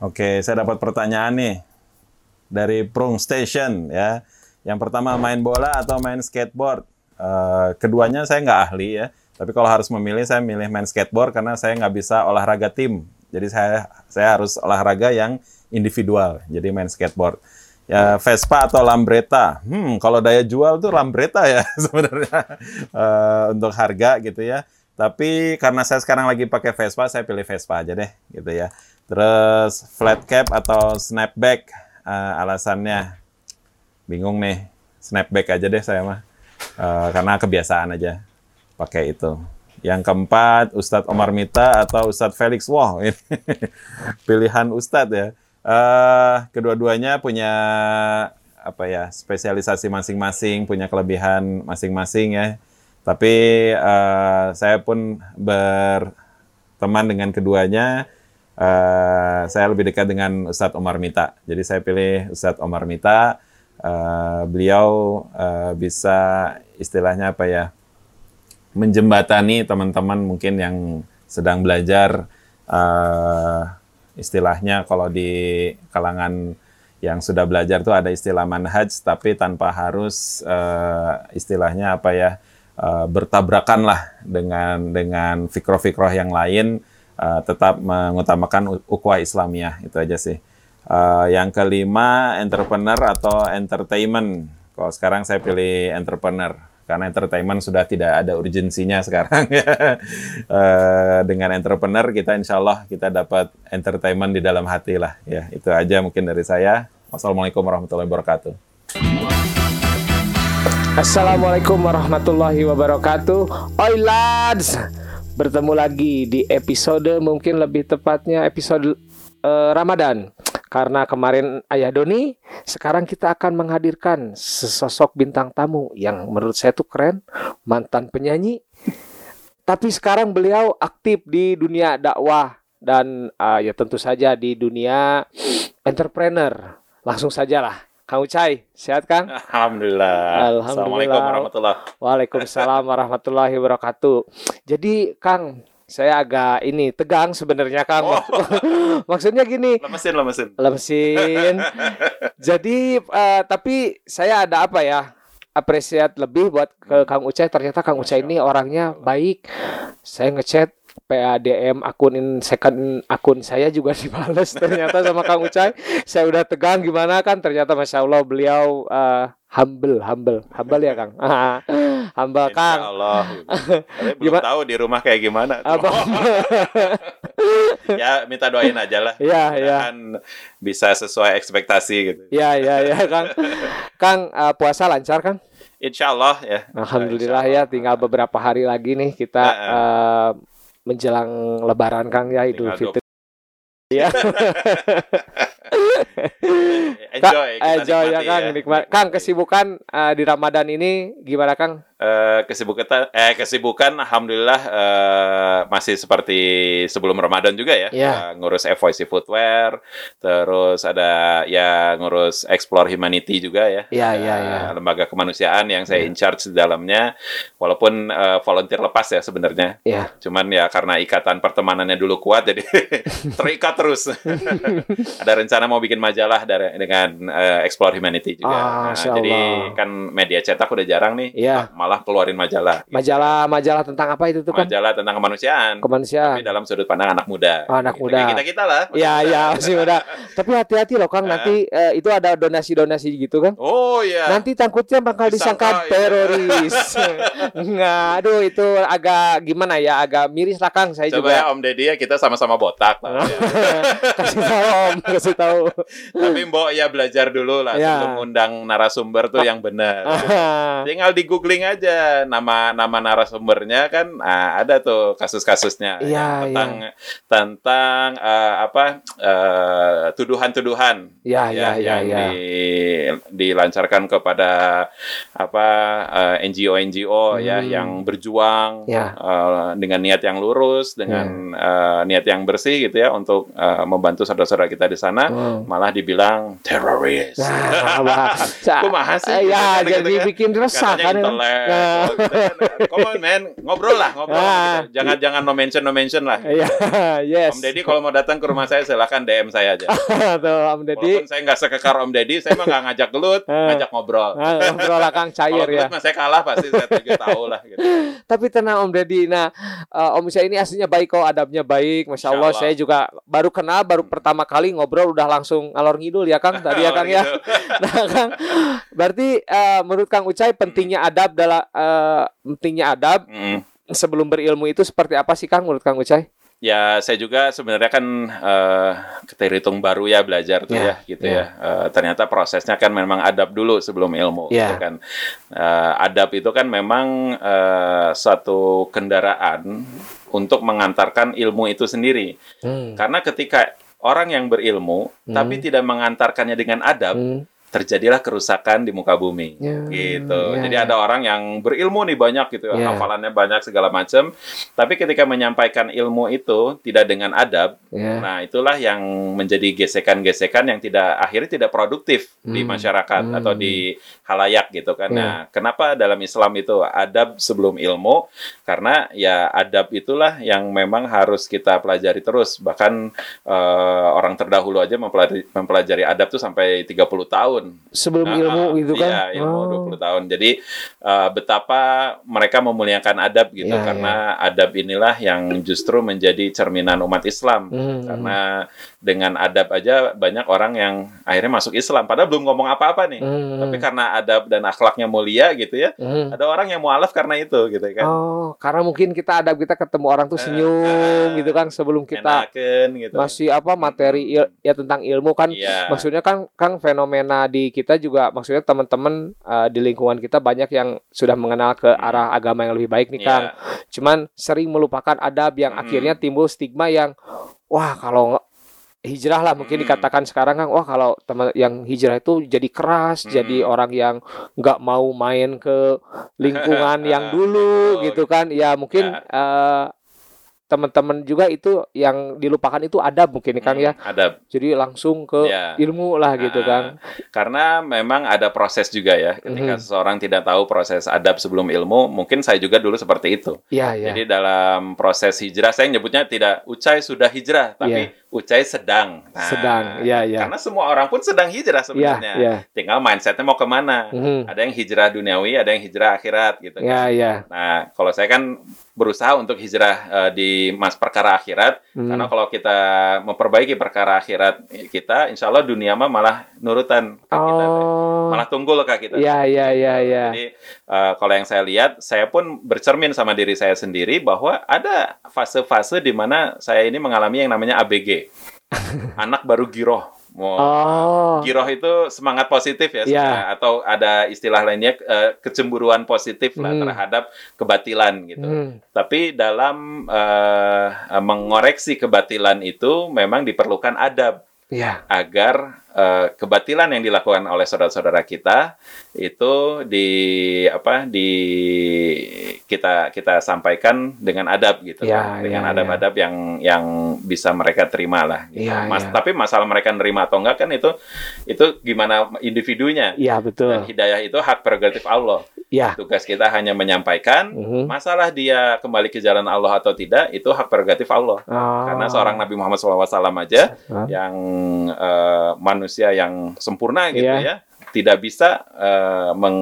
Oke, saya dapat pertanyaan nih dari Prung Station ya. Yang pertama main bola atau main skateboard? Uh, keduanya saya nggak ahli ya. Tapi kalau harus memilih, saya milih main skateboard karena saya nggak bisa olahraga tim. Jadi saya saya harus olahraga yang individual. Jadi main skateboard. Ya Vespa atau Lambretta? Hmm, kalau daya jual tuh Lambretta ya sebenarnya uh, untuk harga gitu ya. Tapi karena saya sekarang lagi pakai Vespa, saya pilih Vespa aja deh gitu ya. Terus flat cap atau snapback uh, alasannya bingung nih. Snapback aja deh saya mah. Uh, karena kebiasaan aja pakai itu. Yang keempat, Ustadz Omar Mita atau Ustadz Felix. Wow, pilihan Ustadz ya. Uh, kedua-duanya punya apa ya spesialisasi masing-masing, punya kelebihan masing-masing ya. Tapi uh, saya pun berteman dengan keduanya uh, saya lebih dekat dengan Ustadz Omar Mita. Jadi saya pilih Ustadz Omar Mita. Uh, beliau uh, bisa istilahnya apa ya menjembatani teman-teman mungkin yang sedang belajar uh, istilahnya kalau di kalangan yang sudah belajar tuh ada istilah manhaj tapi tanpa harus uh, istilahnya apa ya uh, bertabrakan lah dengan dengan fikroh-fikroh yang lain uh, tetap mengutamakan ukhuwah Islamiyah itu aja sih. Uh, yang kelima entrepreneur atau entertainment. Kalau sekarang saya pilih entrepreneur karena entertainment sudah tidak ada urgensinya sekarang uh, dengan entrepreneur kita insya Allah kita dapat entertainment di dalam hati lah ya. Itu aja mungkin dari saya. Wassalamualaikum warahmatullahi wabarakatuh. Assalamualaikum warahmatullahi wabarakatuh. Oi lads, bertemu lagi di episode mungkin lebih tepatnya episode uh, Ramadan. Karena kemarin Ayah Doni, sekarang kita akan menghadirkan sesosok bintang tamu yang menurut saya tuh keren, mantan penyanyi. Tapi sekarang beliau aktif di dunia dakwah dan uh, ya tentu saja di dunia entrepreneur. Langsung sajalah Kang Ucai, sehat Kang? Alhamdulillah. Alhamdulillah. Assalamualaikum warahmatullahi Waalaikumsalam warahmatullahi wabarakatuh. Jadi Kang, saya agak ini tegang sebenarnya Kang. Oh. Maksudnya gini. Lemesin, lemesin. Lemesin. Jadi uh, tapi saya ada apa ya? apresiat lebih buat ke Kang Ucai. Ternyata Kang Ucai ini orangnya baik. Saya ngechat PADM akun second akun saya juga dibales ternyata sama Kang Ucai. Saya udah tegang gimana kan ternyata Masya Allah beliau uh, humble, humble, humble ya Kang. humble Insya Kang. Allah. Tapi belum gimana? tahu di rumah kayak gimana. Apa? ya minta doain aja lah. Iya, iya. Bisa sesuai ekspektasi gitu. Iya, iya, iya Kang. Kang uh, puasa lancar Kang? Insya Allah ya. Alhamdulillah Insya Allah. ya, tinggal beberapa hari lagi nih kita uh, menjelang Lebaran Kang ya Idul Fitri. Ya. enjoy, enjoy ya Kang, ya. nikmat. Kang kesibukan uh, di Ramadan ini gimana Kang? Uh, kesibukan eh kesibukan alhamdulillah uh, masih seperti sebelum Ramadan juga ya. Yeah. Uh, ngurus FYC Footwear, terus ada ya ngurus Explore Humanity juga ya. Iya, yeah, iya, yeah, iya. Yeah. Lembaga kemanusiaan yang saya yeah. in charge di dalamnya walaupun uh, volunteer lepas ya sebenarnya. Yeah. Cuman ya karena ikatan pertemanannya dulu kuat jadi terikat terus. ada rencana mau bikin majalah dari dengan uh, Explore Humanity juga. Ah, nah, jadi kan media cetak udah jarang nih. Yeah malah keluarin majalah. Gitu. Majalah majalah tentang apa itu tuh kan? Majalah tentang kemanusiaan. Kemanusiaan. Tapi dalam sudut pandang anak muda. Oh, anak muda. kita kita lah. Iya iya masih muda. Tapi hati-hati loh Kang nanti uh, itu ada donasi-donasi gitu kan? Oh iya. Nanti takutnya bakal disangka, disangka teroris. Nggak, aduh itu agak gimana ya? Agak miris lah Kang saya Coba juga. ya Om Deddy ya kita sama-sama botak. Lah, ya. kasih tahu Om, kasih tahu. Tapi Mbok ya belajar dulu lah ya. sebelum undang narasumber tuh yang benar. Tinggal di googling aja nama nama narasumbernya kan nah, ada tuh kasus-kasusnya ya, tentang ya. tentang uh, apa uh, tuduhan-tuduhan ya, ya, ya, yang ya. Di, dilancarkan kepada apa uh, eh, NGO NGO ya, hmm. ya yang berjuang ya. uh, dengan niat yang lurus dengan ya. uh, niat yang bersih gitu ya untuk uh, membantu saudara-saudara kita di sana hmm. Malah dibilang teroris. Nah. Kumaha sih? Ya, jadi kan. bikin resah kan. intelek. Nah. oh, gitu kan. Come on, man. Ngobrol lah, ngobrol. Ah. gitu. Jangan jangan no mention no mention lah. Iya, yes. Om Deddy kalau mau datang ke rumah saya silahkan DM saya aja. Tuh, Om Deddy. Walaupun saya nggak sekekar Om Deddy, saya mah nggak ngajak gelut, Ah. ngajak ngobrol. Nah, ngobrol lah, Kang Kalau cair ya. mah saya kalah pasti saya juga tahu lah. Gitu. Tapi tenang Om Deddy. Nah, eh, Om saya ini aslinya baik kok, adabnya baik. Masya Allah. saya juga baru kenal, baru pertama kali ngobrol udah langsung ngalor ngidul ya Kang. Tadi ya Kang ya. Nah, Kang, berarti eh, menurut Kang Ucai pentingnya adab dalam eh, pentingnya adab Mm. sebelum berilmu itu seperti apa sih Kang menurut Kang Ucai? Ya, saya juga sebenarnya kan eh keterhitung baru ya belajar tuh Ya, ya, gitu ya. ya. Eh, ternyata prosesnya kan memang adab dulu sebelum ilmu, Ya. gitu kan. Eh, adab itu kan memang eh, suatu kendaraan untuk mengantarkan ilmu itu sendiri. Hmm. Karena ketika orang yang berilmu tapi tidak mengantarkannya dengan adab, Hmm. Terjadilah kerusakan di muka bumi. Ya, gitu. ya, Jadi ya. ada orang yang berilmu nih banyak gitu, Ya. hafalannya banyak segala macam, tapi ketika menyampaikan ilmu itu tidak dengan adab, Ya. nah itulah yang menjadi gesekan-gesekan yang tidak akhirnya tidak produktif di Hmm. masyarakat Hmm. atau di halayak gitu kan. Ya. Nah, kenapa dalam Islam itu adab sebelum ilmu? Karena ya adab itulah yang memang harus kita pelajari terus. Bahkan eh, orang terdahulu aja mempelajari, mempelajari adab tuh sampai 30 tahun. Sebelum Ah, ilmu ah, gitu kan? Iya, ilmu Oh. 20 tahun. Jadi eh, betapa mereka memuliakan adab gitu Iya, karena adab inilah yang justru menjadi cerminan umat Islam. Hmm. Karena dengan adab aja banyak orang yang akhirnya masuk Islam padahal belum ngomong apa-apa nih. Hmm. Tapi karena adab dan akhlaknya mulia gitu ya, Hmm. ada orang yang mualaf karena itu gitu kan. Oh, karena mungkin kita adab kita ketemu orang tuh senyum gitu kan sebelum kita Enaken gitu. masih apa materi il- ya tentang ilmu kan Iya. maksudnya kan Kang fenomena di kita juga maksudnya teman-teman uh, di lingkungan kita banyak yang sudah mengenal ke arah agama yang lebih baik nih. Kang. Cuman sering melupakan adab yang Hmm. akhirnya timbul stigma yang wah kalau hijrah lah mungkin Hmm. dikatakan sekarang Kang wah kalau teman yang hijrah itu jadi keras, Hmm. jadi orang yang nggak mau main ke lingkungan yang dulu Oh, gitu kan. Ya mungkin eh, teman-teman juga itu yang dilupakan itu adab mungkin Kang ya. Hmm, Adab. Jadi langsung ke Ya. ilmu lah gitu Ah, kan. Karena memang ada proses juga ya. Ketika Mhm. seseorang tidak tahu proses adab sebelum ilmu, mungkin saya juga dulu seperti itu. Iya, iya. Jadi dalam proses hijrah, saya nyebutnya tidak Ucai sudah hijrah, tapi Ucai sedang. Nah, Sedang, iya, iya. Karena semua orang pun sedang hijrah Iya, sebenarnya. iya. Tinggal mindsetnya mau ke mana. Mhm. Ada yang hijrah duniawi, ada yang hijrah akhirat gitu. Iya, kan. iya. Nah, kalau saya kan berusaha untuk hijrah eh, di mas perkara akhirat, Hmm. karena kalau kita memperbaiki perkara akhirat kita, insya Allah dunia mah malah nurutan ke kita, Oh. malah tunggul ke kita. Iya, iya, iya, iya. Jadi eh, kalau yang saya lihat, saya pun bercermin sama diri saya sendiri bahwa ada fase-fase di mana saya ini mengalami yang namanya ABG, anak baru giroh. Mau Oh. giroh itu semangat positif ya, Iya. sebenarnya. atau ada istilah lainnya eh, kecemburuan positif lah Hmm. terhadap kebatilan gitu. Hmm. Tapi dalam eh, mengoreksi kebatilan itu memang diperlukan adab Iya. agar eh, kebatilan yang dilakukan oleh saudara-saudara kita itu di apa di kita kita sampaikan dengan adab gitu Ya, dengan ya, adab-adab yang yang bisa mereka terima lah gitu. Ya, Mas ya. tapi masalah mereka nerima atau enggak kan itu itu gimana individunya dan betul. hidayah itu hak prerogatif Allah Iya. tugas kita hanya menyampaikan Mhm. masalah dia kembali ke jalan Allah atau tidak itu hak prerogatif Allah Oh. karena seorang Nabi Muhammad SAW aja Hah? yang eh, manusia yang sempurna gitu Iya. ya tidak bisa eh, meng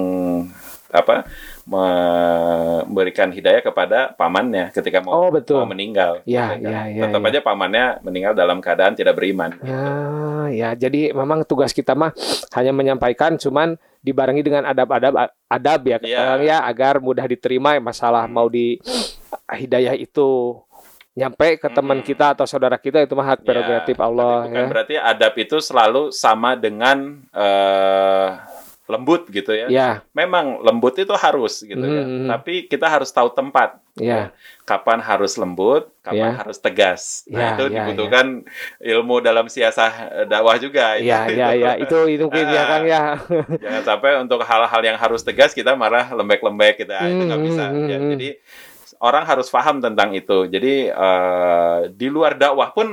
apa memberikan hidayah kepada pamannya ketika mau, Oh, betul. mau meninggal gitu kan. iya, iya, tetap iya. aja pamannya meninggal dalam keadaan tidak beriman Ya, ya. Jadi memang tugas kita mah hanya menyampaikan, cuman dibarengi dengan adab-adab adab ya. Kang, ya agar mudah diterima masalah Hmm. mau di hidayah itu nyampe ke teman Hmm. kita atau saudara kita itu mah hak Ya, prerogatif Allah tapi bukan ya. berarti adab itu selalu sama dengan eh, lembut gitu ya Ya, memang lembut itu harus gitu ya Hmm. tapi kita harus tahu tempat ya. kapan harus lembut, kapan Ya. harus tegas. Ya, Nah, itu ya, dibutuhkan ilmu dalam siasah eh, dakwah juga. itu. Ya, ya, ya. Itu itu mungkin ya, Ah. Kang ya. Jangan sampai untuk hal-hal yang harus tegas kita malah lembek-lembek kita. itu nggak Hmm, bisa. hmm, Ya, hmm. Jadi orang harus paham tentang itu. Jadi eh, di luar dakwah pun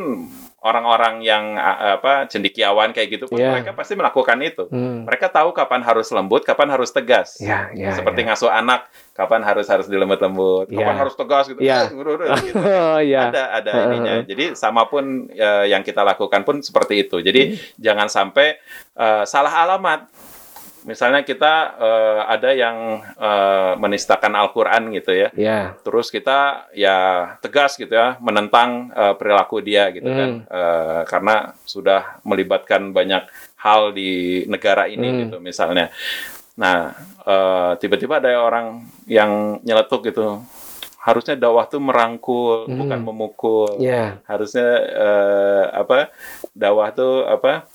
orang-orang yang a- apa cendikiawan kayak gitu pun Iya. mereka pasti melakukan itu. Hmm. Mereka tahu kapan harus lembut, kapan harus tegas. Ya, ya. Seperti ya. ngasuh anak, kapan harus harus dilembut-lembut, Iya. kapan harus tegas gitu. Iya. Udah, gitu. Oh, ya. Ada ada ininya. Jadi sama pun eh, yang kita lakukan pun seperti itu. Jadi jangan sampai eh, salah alamat. Misalnya kita eh, ada yang eh, menistakan Al-Qur'an gitu ya. Ya. Terus kita ya tegas gitu ya menentang eh, perilaku dia gitu kan. Hmm. Eh, karena sudah melibatkan banyak hal di negara ini Hmm. gitu misalnya. Nah, tiba-tiba ada orang yang nyeletuk gitu. Harusnya dakwah tuh merangkul, Hmm. bukan memukul. Ya. Harusnya eh, apa? Dakwah tuh apa?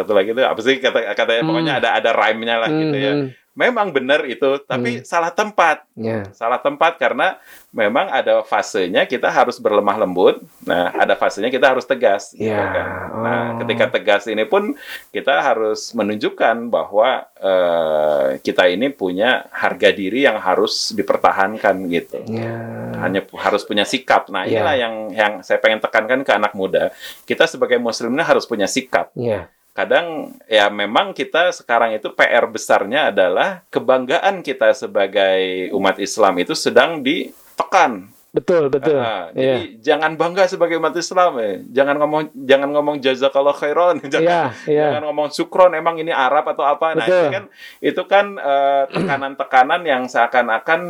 Satu lagi tuh apa sih kata katanya Hmm. pokoknya ada ada rhyme-nya lah gitu ya. Hmm, Memang benar itu, tapi salah tempat Ya. salah tempat karena memang ada fasenya kita harus berlemah lembut. Nah, ada fasenya kita harus tegas. gitu Ya, kan. Nah, oh. ketika tegas ini pun kita harus menunjukkan bahwa eh, kita ini punya harga diri yang harus dipertahankan gitu. Ya. Hanya pu- harus punya sikap. Nah, Ya. inilah yang yang saya pengen tekankan ke anak muda. Kita sebagai muslimnya harus punya sikap Ya. Kadang ya memang kita sekarang itu PR besarnya adalah kebanggaan kita sebagai umat Islam itu sedang ditekan. Betul, betul. Ah, Iya. Jadi jangan bangga sebagai umat Islam ya. Jangan ngomong jangan ngomong jazakallah khairan. Jangan, Iya, iya. jangan ngomong sukron emang ini Arab atau apa. Nah, Betul. itu kan itu kan eh, tekanan-tekanan yang seakan-akan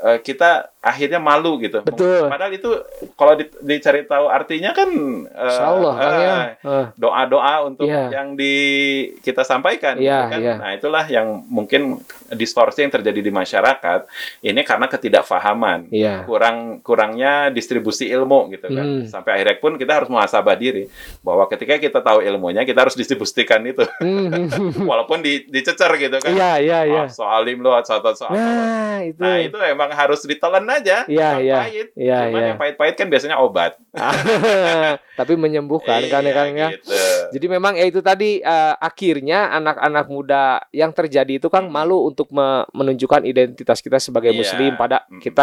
eh, kita akhirnya malu gitu. Betul. Padahal itu kalau di- dicari tahu artinya kan eh, Insya Allah, Kang, ya. eh, Ah. doa-doa untuk Iya. yang di kita sampaikan Iya, gitu kan. iya. Nah, itulah yang mungkin distorsi yang terjadi di masyarakat ini karena ketidakfahaman. Iya. Kurang kurangnya distribusi ilmu gitu kan. Hmm. Sampai akhirnya pun kita harus muhasabah diri bahwa ketika kita tahu ilmunya kita harus distribusikan itu. Hmm. Walaupun di, dicecer gitu kan. Iya, iya, iya. Ah, soalim lo soal soal Nah, itu. Nah, itu emang harus ditelan aja. Iya, iya. pahit. Iya, Cuman iya. yang pahit-pahit kan biasanya obat. Tapi menyembuhkan kan ya Iya, Kang ya. gitu. Jadi memang ya itu tadi eh, akhirnya anak-anak muda yang terjadi itu kan malu untuk me- menunjukkan identitas kita sebagai Iya. muslim pada Mm. kita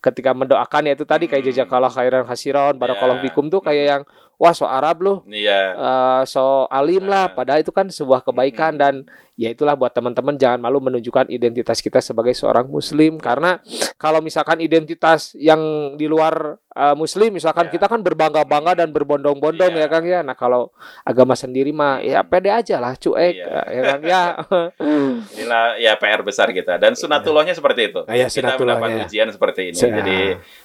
ketika mendoakan ya itu tadi kayak jazakallah khairan khasiron barakallahu Iya. fikum tuh kayak yang wah so Arab loh Iya. eh, so alim lah Nah. padahal itu kan sebuah kebaikan Mm. dan ya itulah buat teman-teman jangan malu menunjukkan identitas kita sebagai seorang muslim karena kalau misalkan identitas yang di luar eh, muslim misalkan Ya. kita kan berbangga-bangga dan berbondong-bondong Iya. ya Kang ya nah kalau agama sendiri mah ya pede aja lah cuek Iya. ya Kang ya Inilah ya PR besar kita dan sunatullahnya seperti itu. Ah, ya, kita mendapat ujian seperti ini. Siap. Jadi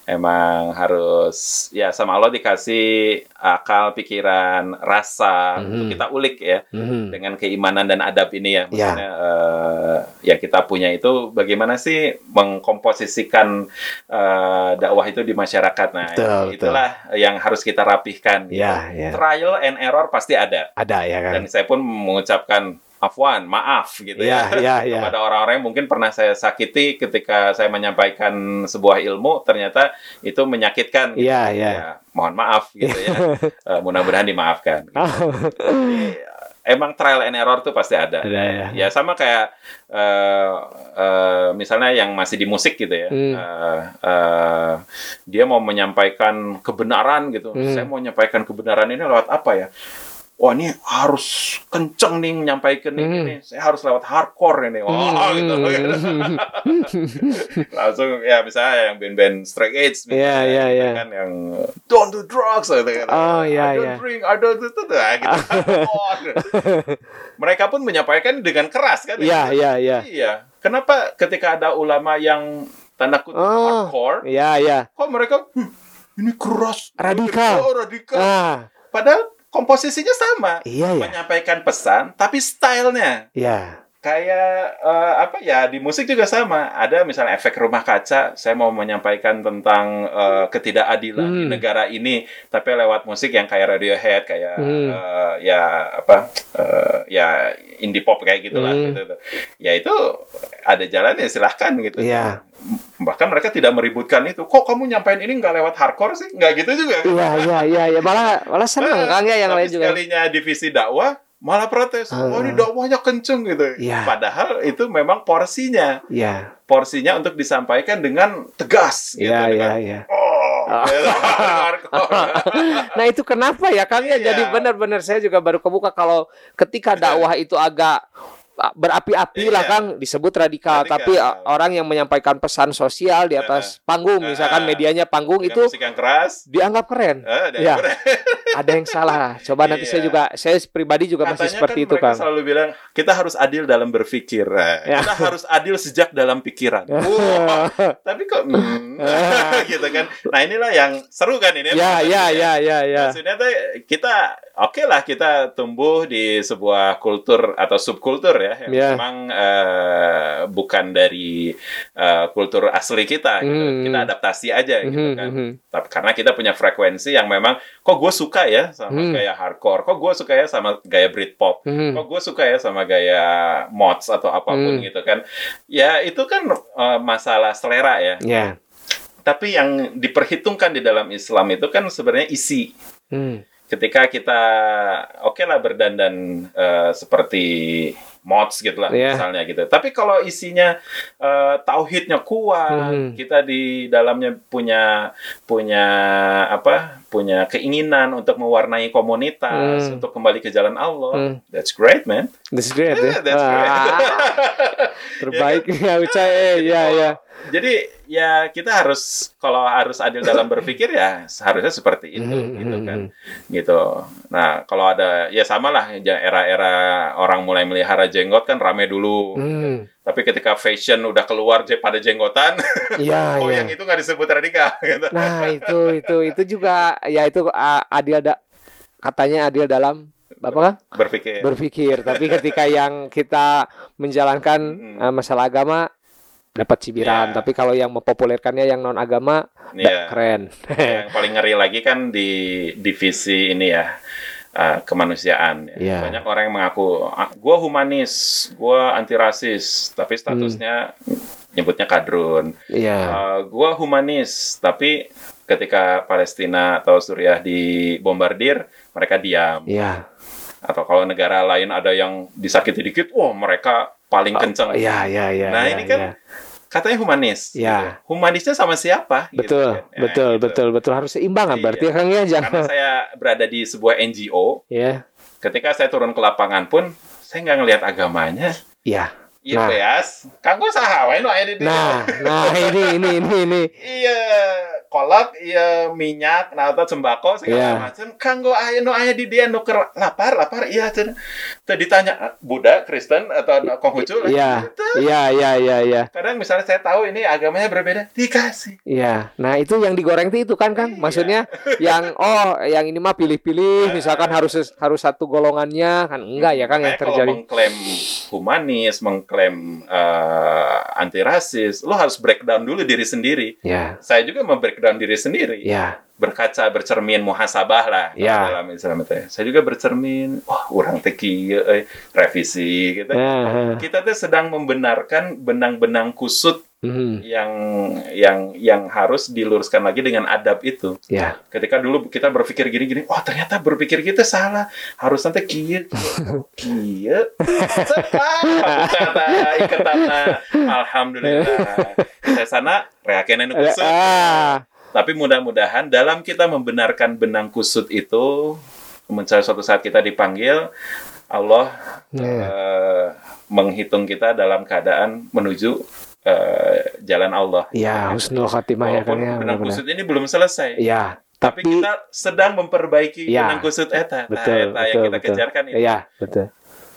emang harus ya sama Allah dikasih akal, pikiran, rasa Mhm. untuk kita ulik ya Mhm. dengan keimanan dan adab ini ya. Ya. Maksudnya eh, ya kita punya itu bagaimana sih mengkomposisikan eh, dakwah itu di masyarakat. Nah, Betul, itulah yang harus kita rapihkan. gitu. Ya, ya. Trial and error pasti ada ada ya kan dan saya pun mengucapkan afwan, maaf gitu ya. ya ya ya Kepada orang-orang yang mungkin pernah saya sakiti ketika saya menyampaikan sebuah ilmu, ternyata itu menyakitkan. gitu. Iya, iya. Ya, mohon maaf gitu ya. Eh, mudah-mudahan dimaafkan. Jadi, emang trial and error tuh pasti ada. ada ya Ya sama kayak eh, eh, misalnya yang masih di musik gitu ya, Hmm. Eh, eh, dia mau menyampaikan kebenaran gitu. Hmm. Saya mau menyampaikan kebenaran ini lewat apa ya? Wah ini harus kenceng nih menyampaikan Hmm. ini. Saya harus lewat hardcore ini. Wah gitu. Langsung ya misalnya yang band-band Straight Edge, Iya, misalnya, iya, gitu iya. kan yang don't do drugs gitu kan. Oh, iya, I don't iya. drink, I don't do itu gitu. Mereka pun menyampaikan dengan keras kan. Iya, iya, iya. Iya. Kenapa ketika ada ulama yang tanda kutip Oh. hardcore, Iya, iya. kok mereka "Hmm, ini keras, Radikal. oh, radikal. Ah, Padahal komposisinya sama, iya ya. menyampaikan pesan, tapi stylenya Iya. kayak eh, apa ya di musik juga sama. Ada misalnya efek rumah kaca. Saya mau menyampaikan tentang eh, ketidakadilan di Hmm. negara ini, tapi lewat musik yang kayak Radiohead, kayak Hmm. eh, ya apa eh, ya indie pop kayak gitulah. Hmm. Gitu, Ya itu ada jalannya silahkan gitu. Iya. Bahkan mereka tidak meributkan itu. Kok kamu nyampein ini nggak lewat hardcore sih? Nggak gitu juga. Iya, iya, iya, ya malah malah seneng Eh, Kang ya yang lain juga. sekalinya divisi dakwah malah protes. Ah. Oh ini dakwahnya kenceng gitu. Iya. Padahal itu memang porsinya. Iya. Porsinya untuk disampaikan dengan tegas. gitu, Iya, iya, iya. Oh nah itu kenapa ya Kang ya? Iya. Jadi benar-benar saya juga baru kebuka kalau ketika dakwah itu agak ah, berapi-api lah Iya. Kang disebut radikal, Radikal. tapi ah, orang yang menyampaikan pesan sosial di atas panggung Ah. misalkan medianya panggung itu yang keras. dianggap keren. Eh, dan Ya. Ada yang salah. Coba nanti Iya. saya juga saya pribadi juga masih Katanya seperti kan itu Kang. selalu bilang kita harus adil dalam berpikir. Nah, Ya. Kita harus adil sejak dalam pikiran. Tapi kok hmm, gitu kan. Nah, inilah yang seru kan ini. Ya ya ya ya ya. Maksudnya kita oke lah kita tumbuh di sebuah kultur atau subkultur ya yang Ya. memang eh, bukan dari eh, kultur asli kita gitu. Hmm. Kita adaptasi aja gitu Mhm, kan. mhm. Tapi karena kita punya frekuensi yang memang kok gue suka ya sama Hmm. gaya hardcore, kok gue suka ya sama gaya Britpop, Mhm. kok gue suka ya sama gaya mods atau apa pun Hmm. gitu kan. Ya itu kan eh, masalah selera ya. Ya. Tapi yang diperhitungkan di dalam Islam itu kan sebenarnya isi Hmm. ketika kita oke lah berdandan eh, seperti mods gitu lah Iya. misalnya gitu. Tapi kalau isinya eh, tauhidnya kuat, Mhm. kita di dalamnya punya punya apa? punya keinginan untuk mewarnai komunitas, Hmm. untuk kembali ke jalan Allah. Hmm. That's great, man. That's great ya. That's great. Terbaik ya Ucai. Eh, ya ya. Jadi ya kita harus kalau harus adil dalam berpikir ya seharusnya seperti itu Mhm, gitu mhm, kan. gitu. Nah, kalau ada ya sama lah ya, era-era orang mulai melihara jenggot kan rame dulu. Hmm. Tapi ketika fashion udah keluar pada jenggotan, Iya oh iya. yang itu nggak disebut radikal gitu. Nah itu itu itu juga ya itu adil da, katanya adil dalam apa kan Berpikir. berpikir tapi ketika yang kita menjalankan Mm-mm. eh, masalah agama dapat cibiran Ya. tapi kalau yang mempopulerkannya yang non agama Iya. keren yang paling ngeri lagi kan di divisi ini ya uh, kemanusiaan. ya. Iya. Banyak orang yang mengaku, "Ah, gua humanis, gua anti rasis, tapi statusnya nyebutnya kadrun. iya Uh, gua humanis, tapi ketika Palestina atau Suriah dibombardir, mereka diam. iya Atau kalau negara lain ada yang disakiti dikit, wah mereka paling kenceng. iya iya iya Nah, iya, ini kan iya. Katanya humanis. Iya. gitu. Humanisnya sama siapa? gitu betul kan. Ya, betul gitu. betul betul harus seimbang kan Iya. berarti kan ya Karena jangan saya berada di sebuah NGO, ya ketika saya turun ke lapangan pun, saya nggak ngelihat agamanya. iya Iya, Nah. Beas. Kanggo saha wae nu aya di dieu. nah nah ini ini ini ini Iya, kolak, iya minyak, nah atau sembako segala Iya. macam. Kanggo aya nu aya di dia nu keur lapar, lapar iya cenah. Teu ditanya Buddha, Kristen atau Konghucu lah. iya iya iya iya iya Kadang misalnya saya tahu ini agamanya berbeda, dikasih. Iya, nah itu yang digoreng itu kan kan, maksudnya yang oh yang ini mah pilih-pilih, misalkan harus harus satu golongannya kan enggak ya kan yang terjadi. mengklaim humanis, mengklaim eh, anti rasis, lo harus breakdown dulu diri sendiri. Ya, Saya juga membreakdown diri sendiri. ya, Berkaca, bercermin, muhasabah lah Ya. dalam Islam itu. Saya juga bercermin, wah orang teki, eh, revisi gitu. ya, Kita tuh sedang membenarkan benang-benang kusut hmm, yang yang yang harus diluruskan lagi dengan adab itu. ya, Ketika dulu kita berpikir gini-gini, oh ternyata berpikir kita salah. Harus nanti kieu. Sekarang kata iketanna. Alhamdulillah. Saya sana reakenan kusut. ah, Tapi mudah-mudahan dalam kita membenarkan benang kusut itu, mencari suatu saat kita dipanggil, Allah ya, eh, menghitung kita dalam keadaan menuju eh, jalan Allah. ya, husnul khotimah ya kan ya, benang kusut ini belum selesai. Ya, Tapi, tapi, kita sedang memperbaiki Ya. benang kusut eta. Nah, betul, eta yang betul, kita betul. kejarkan itu. ya, betul.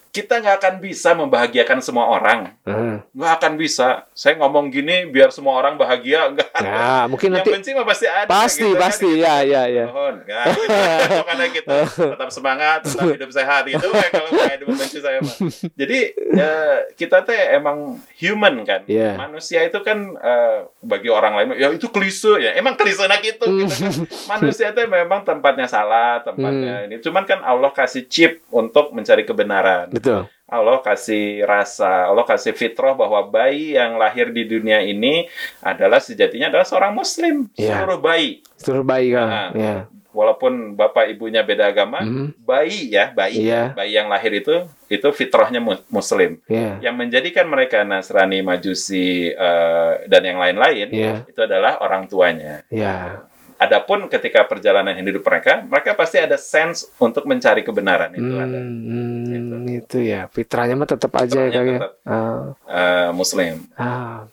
Kita nggak akan bisa membahagiakan semua orang. Hmm. Nggak akan bisa. Saya ngomong gini biar semua orang bahagia. Enggak. Ya, mungkin yang nanti benci mah pasti ada. pasti, gitu kan. pasti, ya, ya, ya. Mohon. Nggak, gitu. Pokoknya gitu. Tetap semangat, tetap hidup sehat. Gitu kan kalau kayak benci saya mah. Jadi ya, kita teh emang human kan. Iya. Manusia itu kan eh, bagi orang lain ya itu klise ya. Emang klise nak itu gitu kan. Manusia itu memang tempatnya salah, tempatnya Hmm. ini. Cuman kan Allah kasih chip untuk mencari kebenaran. Betul. Allah kasih rasa, Allah kasih fitrah bahwa bayi yang lahir di dunia ini adalah sejatinya adalah seorang muslim. Iya. Seluruh bayi. Seluruh bayi kan. Nah. Ya. Walaupun bapak ibunya beda agama, Mhm. bayi ya, bayi. Iya. Bayi yang lahir itu itu fitrahnya mu- muslim. Ya. Yang menjadikan mereka Nasrani, Majusi eh, dan yang lain-lain Iya. itu adalah orang tuanya. Ya. Adapun ketika perjalanan hidup mereka, mereka pasti ada sense untuk mencari kebenaran itu Hmm, ada. hmm, itu ya fitrahnya mah tetap aja ya ya. tetap. Ah, Eh, Muslim. ah.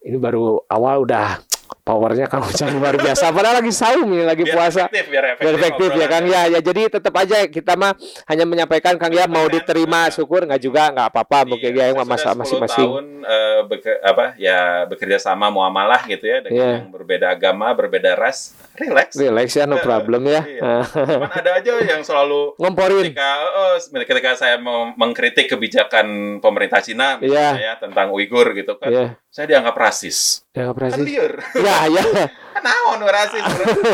ini baru awal udah powernya Kang Ucap luar biasa. Padahal lagi saum ini lagi Biar puasa. efektif, biar efektif, Biar efektif ya Kang ya. Ya jadi tetap aja kita mah hanya menyampaikan Kang ya mau diterima syukur nggak juga nggak apa-apa mungkin ya Iya, yang saya masa sudah 10 masing-masing. tahun eh, beke- apa ya bekerja sama muamalah gitu ya dengan Iya. yang berbeda agama, berbeda ras, relax. Relax ya no problem ya. Iya. Cuman ada aja yang selalu Ngomporin. ketika oh, ketika saya mengkritik kebijakan pemerintah Cina misalnya Iya. ya tentang Uighur gitu kan, Iya. Saya dianggap rasis. Ya nggak Kan berhasil. liar. Ya ya. Kan naon rasis.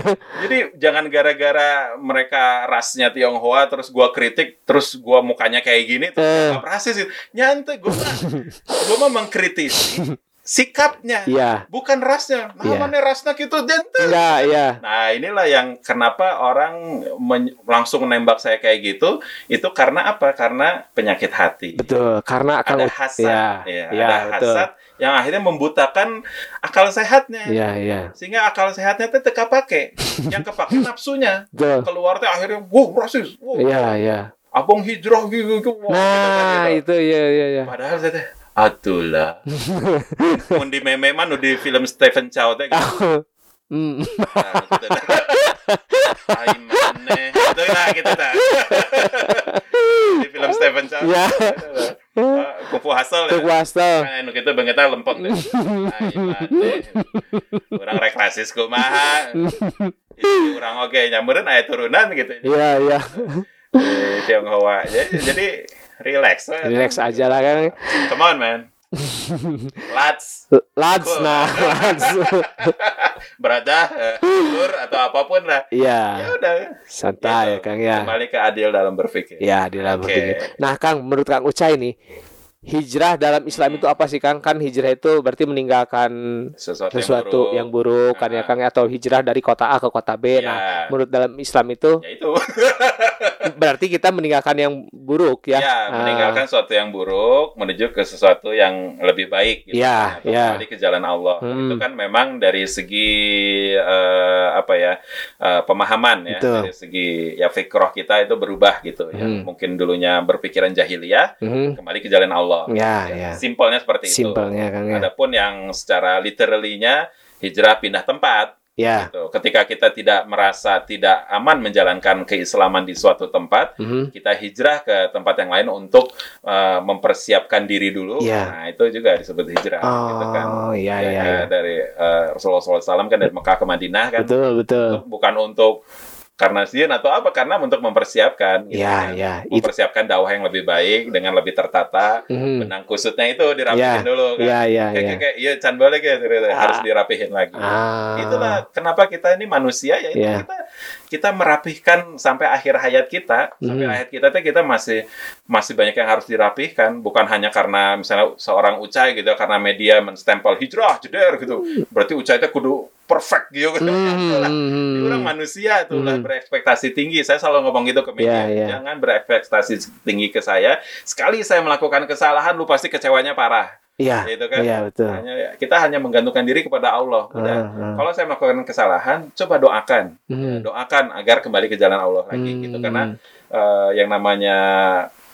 Jadi jangan gara-gara mereka rasnya Tionghoa terus gua kritik terus gua mukanya kayak gini terus Eh. dianggap rasis. gitu. Nyantai gua mah gua mah mengkritisi sikapnya Iya. bukan rasnya. Namanya rasnya gitu jantai. Enggak ya. Nah, inilah yang kenapa orang men- langsung nembak saya kayak gitu, itu karena apa? Karena penyakit hati. Betul. Karena Ada hasad, Ya. ya, Ya, ada betul. Yang akhirnya membutakan akal sehatnya. Iya iya. Sehingga akal sehatnya itu teka pakai. Yang kepake nafsunya. Keluar teh akhirnya, wow rasis, wow, Iya iya. abang hijrah gitu, gitu. Wow, Nah, gitu, gitu. itu ya ya ya. Padahal saya teh, atulah. Mun di meme mah nu di film Stephen Chow teh gitu. Hmm. Nah, gitu. Ai maneh. Gitu lah, gitu dah. Di film Stephen Chow. Ya. Hustle Untuk ya. wastel. Nah, anu gitu bangetnya lempeng deh. Ai maneh. Urang rek rasis kumaha. Itu urang oke nyamperin aya turunan gitu. Iya iya. Tionghoa. Jadi, jadi relax. Relax aja lah kan. Come on, man. Let's Lads nah, lads. beradah, eh, tidur atau apa pun lah. Ya Iya. udah. Santai ya. Kang ya. Kembali ke adil dalam berpikir. Ya di dalam Oke. begini. Nah Kang, menurut Kang Ucai nih, hijrah dalam Islam itu apa sih Kang? Kan hijrah itu berarti meninggalkan Sesuatu, sesuatu yang buruk, kan ya Nah. Kang atau hijrah dari kota A ke kota B. Ya. Nah, menurut dalam Islam itu ya itu. berarti kita meninggalkan yang buruk ya. ya, Ah, meninggalkan sesuatu yang buruk menuju ke sesuatu yang lebih baik gitu. Ya, Atau ya. kembali ke jalan Allah. Hmm. Itu kan memang dari segi eh, apa ya? eh, pemahaman ya, Betul. dari segi ya fikroh kita itu berubah gitu ya. Hmm. Mungkin dulunya berpikiran jahiliyah, mhm. kembali ke jalan Allah. Ya, ya. Simpelnya seperti itu. Simpelnya Kang ya. Adapun yang secara literally-nya hijrah pindah tempat Ya. gitu. Ketika kita tidak merasa tidak aman menjalankan keislaman di suatu tempat, mhm. kita hijrah ke tempat yang lain untuk uh, mempersiapkan diri dulu. Iya. Nah, itu juga disebut hijrah gitu kan. Oh, Ya, iya. ya, iya. dari uh, Rasulullah SAW kan dari Mekah ke Madinah kan Betul, betul. Bukan untuk karena sih atau apa karena untuk mempersiapkan gitu Ya, kan. ya. Itu mempersiapkan dakwah yang lebih baik dengan lebih tertata mhm. benang kusutnya itu dirapihin Ya, dulu kan Ya, ya, kayak ya. kayak iya can balik ya harus Ah. dirapihin lagi Ah. itulah kenapa kita ini manusia ya itu Iya. kita kita merapihkan sampai akhir hayat kita sampai Hmm. akhir kita kita masih masih banyak yang harus dirapihkan bukan hanya karena misalnya seorang ucai gitu karena media menstempel hijrah jeder gitu berarti ucai itu kudu perfect gitu kan Hmm. Ini orang manusia tuh lah Hmm. berekspektasi tinggi. Saya selalu ngomong gitu ke media. Iya, iya. Jangan berekspektasi tinggi ke saya. Sekali saya melakukan kesalahan, lu pasti kecewanya parah. Iya. Gitu kan? Iya, betul. Hanya, kita hanya menggantungkan diri kepada Allah. Udah. Ah, ah. Kalau saya melakukan kesalahan, coba doakan. Hmm. Doakan agar kembali ke jalan Allah lagi gitu. Hmm. Karena eh, yang namanya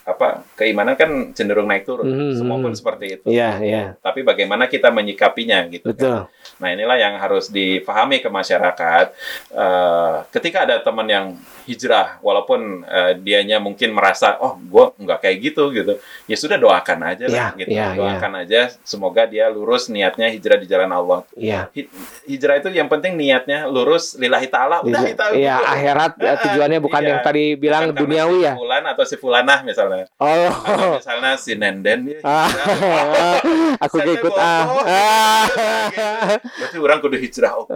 apa keimanan kan cenderung naik turun. Hmm, Semua pun hmm. seperti itu. Iya, iya. Tapi bagaimana kita menyikapinya gitu. kan? Betul. Nah inilah yang harus dipahami ke masyarakat. Eh, ketika ada teman yang hijrah, walaupun eh, dianya mungkin merasa, oh, gue nggak kayak gitu gitu, ya sudah doakan aja lah, Ya, gitu. ya, doakan aja, semoga dia lurus niatnya hijrah di jalan Allah. Iya. Hi- Hijrah itu yang penting niatnya lurus lillahi taala. Udah itu. Iya, akhirat ya, tujuannya bukan iya. yang tadi bilang Bukan duniawi ya. Fulan atau si fulanah misalnya. Oh. Atau misalnya si Nenden hijrah. aku Saya ikut ah. Berarti orang kudu hijrah. Oke.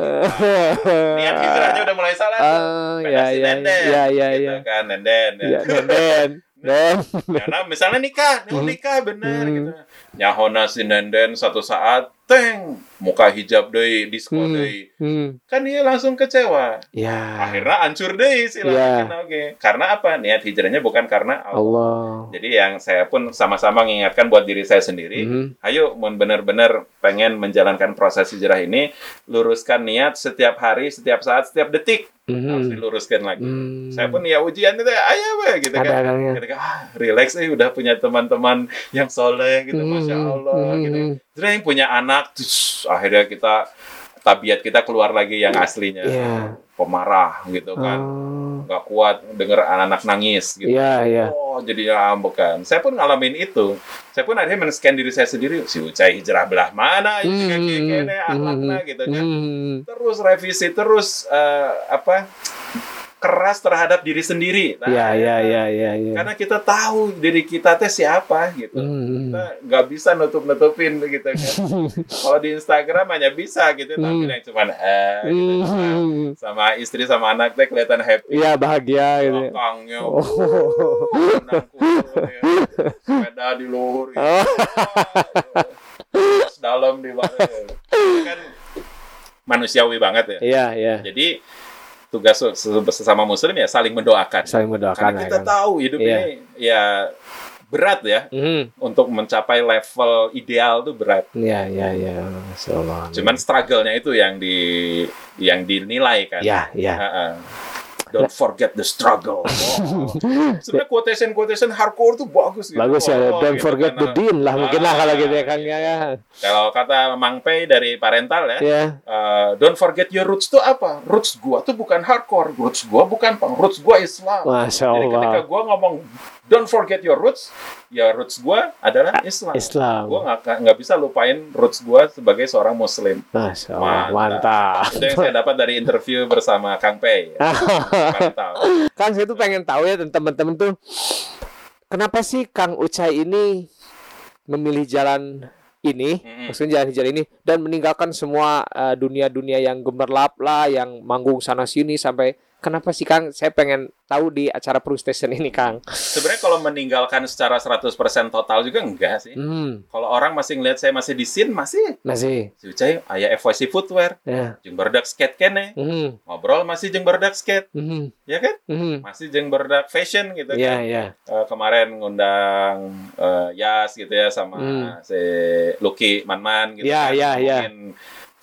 Niat hijrahnya udah mulai salah. Oh, ya si ya Nenden, ya ya gitu ya. kan Nenden. Ya, Nenden. Den. Karena misalnya nikah, nikah bener Hmm. gitu. Nyahona si Nenden satu saat teng muka hijab deh disco Hmm. deui. Hmm. kan dia langsung kecewa Ya. akhirnya hancur deh sih Iya. oke karena apa niat hijrahnya bukan karena Allah. Allah. jadi yang saya pun sama-sama mengingatkan buat diri saya sendiri Mhm. ayo mun bener-bener pengen menjalankan proses hijrah ini luruskan niat setiap hari setiap saat setiap detik harus Mhm. diluruskan lagi Hmm. saya pun ya ujian itu ayo we gitu ada kan orangnya. ketika ah relax eh udah punya teman-teman yang soleh gitu masya Hmm. Allah Hmm. gitu terus yang punya anak terus akhirnya kita tabiat kita keluar lagi yang aslinya. Iya. pemarah gitu kan. Oh. nggak kuat denger anak-anak nangis gitu. Iya, iya. oh jadi ya ambekan saya pun ngalamin itu. Saya pun akhirnya men-scan diri saya sendiri. Si Ucai hijrah belah mana Hmm. ini kayak gini akhlaknya gitu kan. Hmm. terus revisi terus eh, apa keras terhadap diri sendiri Nah, Iya, iya, iya, iya, iya. karena kita tahu diri kita teh siapa gitu Hmm. kita nggak bisa nutup nutupin gitu kan kalau di Instagram hanya bisa gitu tapi Hmm. yang cuman eh gitu. Hmm. sama istri sama anak teh kelihatan happy Iya, bahagia gitu. belakangnya Oh. kutu, ya. sepeda di luhur gitu. Oh. Dalam di mana ya. Itu kan manusiawi banget ya Iya, iya. jadi tugas se- sesama muslim ya saling mendoakan Saling mendoakan karena kita kan. tahu hidup Iya. ini ya berat ya Hmm. untuk mencapai level ideal tuh berat Iya, iya, iya. Cuman struggle-nya itu yang di yang dinilai kan Iya, iya. Ha-ha. Don't forget the struggle. Oh. Sebenarnya quotation quotation hardcore tuh bagus gitu. Bagus ya, Oh, don't gitu forget kan. the din lah mungkin lah Ah, kalau gitu ya kan ya. ya. Kalau kata Mang Pei dari parental ya, Ya. eh, don't forget your roots tuh apa? Roots gua tuh bukan hardcore, roots gua bukan punk, roots gua Islam. Masya Jadi ketika Allah. gua ngomong don't forget your roots, ya roots gua adalah Islam. Islam. Gua nggak nggak bisa lupain roots gua sebagai seorang Muslim. Masya Allah, Mantap. mantap. Itu yang saya dapat dari interview bersama Kang Pei. ya. Kan saya tuh pengen tahu ya teman-teman tuh kenapa sih Kang Ucai ini memilih jalan ini, Mm-mm. maksudnya jalan hijau ini dan meninggalkan semua eh, dunia-dunia yang gemerlap lah, yang manggung sana sini sampai kenapa sih Kang? Saya pengen tahu di acara Pro Station ini Kang. Sebenarnya kalau meninggalkan secara 100% total juga enggak sih. Hmm, Kalau orang masih ngeliat saya masih di scene, masih masih. si Ucai ayah FYC footwear, Ya. jeung berdak skate kene, Hmm, ngobrol masih jeung berdak skate, hmm, ya kan? hmm. Masih jeung berdak fashion gitu Iya, kan. iya. Eh, kemarin ngundang eh, Yas gitu ya sama Hmm. si Lucky Manman gitu Iya, kan. iya, iya. Ngomongin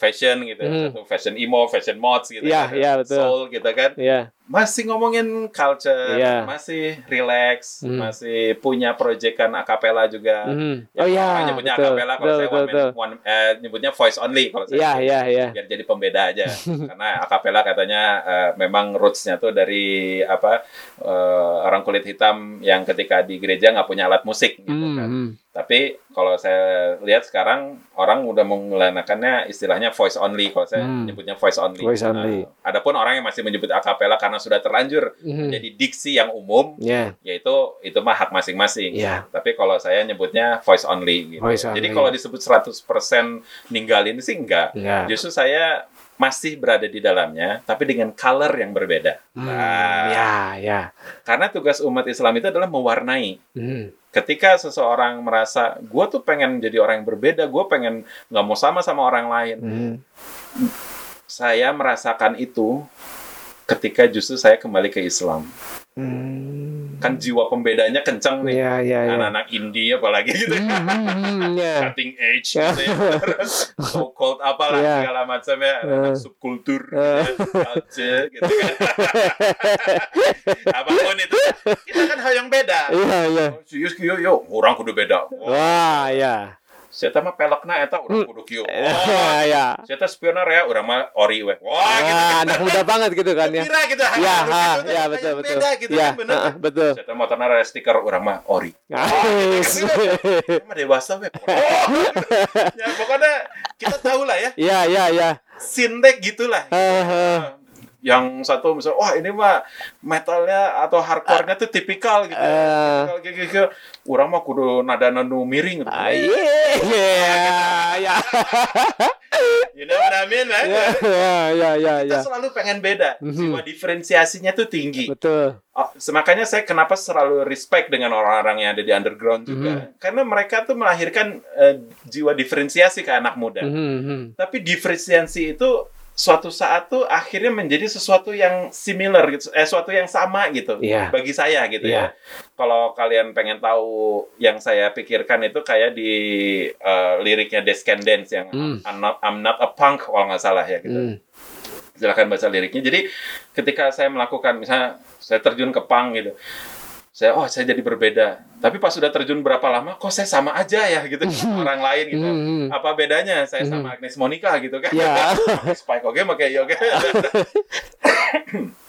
fashion gitu, Hmm. satu fashion emo, fashion mods gitu Iya, kan. iya, betul. Soul gitu kan. Iya. Masih ngomongin culture, Iya. masih relax, Hmm. masih punya proyekan akapela juga. Ya, Oh iya, orang nyebutnya betul. akapela kalau Betul, saya betul, one, betul. one- eh, nyebutnya voice only kalau saya. Iya, iya, iya. Biar jadi pembeda aja. Karena akapela katanya eh, memang rootsnya tuh dari apa eh, orang kulit hitam yang ketika di gereja nggak punya alat musik gitu Hmm, kan. hmm. Tapi kalau saya lihat sekarang orang udah menggunakannya istilahnya voice only. Kalau saya Hmm. nyebutnya voice only. Voice only. Nah, adapun orang yang masih menyebut akapela karena sudah terlanjur Hmm. jadi diksi yang umum, Ya, yaitu itu mah hak masing-masing. Iya. Tapi kalau saya nyebutnya voice only gitu. Voice Jadi only. kalau disebut 100% ninggalin sih enggak. enggak. Justru saya masih berada di dalamnya, tapi dengan color yang berbeda. Hmm, Nah, ya, ya. Karena tugas umat Islam itu adalah mewarnai. Hmm. Ketika seseorang merasa, gue tuh pengen jadi orang yang berbeda, gue pengen nggak mau sama sama orang lain. Hmm. Saya merasakan itu ketika justru saya kembali ke Islam. Hmm. Kan jiwa pembedanya kencang nih. Ya, ya, ya. Anak-anak indie apalagi gitu. Ya. cutting edge gitu ya. So called apalah Iya. segala macam ya Eh. subkultur ya, culture gitu kan apa pun itu kita kan hal yang beda Iya, iya. Oh, serius kieu yo orang kudu beda Wah, ya. Saya mah pelekna eta orang kudu kieu oh ya. saya spioner ya orang mah ori we wah gitu Ah, anak muda banget gitu kan ya. kira gitu Ya, ha, gitu, ya betul betul. beda gitu Ya, kan bener kan? betul. saya motorna ada stiker orang mah ori Ais. Emang dewasa we ya pokoknya kita tahu lah ya Ya, ya, ya. sintek gitulah. Ah, ah. Yang satu misalnya, wah ini mah metalnya atau hardcore-nya tuh tipikal gitu. Ah. Tipikal kayak gitu. Orang mah kudu nada nu miring gitu. Ah, iya, ya. You know what I mean, man? Ya, ya, ya, ya, Kita ya. selalu pengen beda. Mhm. Jiwa diferensiasinya tuh tinggi. Betul. Oh, makanya saya kenapa selalu respect dengan orang-orang yang ada di underground juga. Karena mereka tuh melahirkan eh, jiwa diferensiasi ke anak muda. Mhm, mhm. Tapi diferensiasi itu suatu saat tuh akhirnya menjadi sesuatu yang similar gitu, eh suatu yang sama gitu Iya. bagi saya gitu Iya. ya. Kalau kalian pengen tahu yang saya pikirkan itu kayak di eh, liriknya Descendants yang Hmm. I'm, not, I'm not a punk kalau nggak salah ya gitu. Hmm. Silahkan baca liriknya. Jadi ketika saya melakukan misalnya saya terjun ke punk gitu. Saya oh saya jadi berbeda. Tapi pas sudah terjun berapa lama kok saya sama aja ya gitu orang lain gitu. Mhm. Apa bedanya saya sama Agnes Monica gitu kan? Ya. Spike oke pakai yoga.